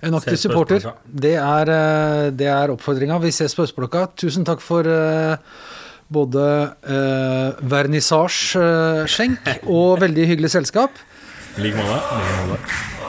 En aktiv supporter. Det er, eh, det er oppfordringa. Vi ses på Østblokka. Tusen takk for eh, både uh, vernissasje-skjenk og veldig hyggelig selskap. I like måte.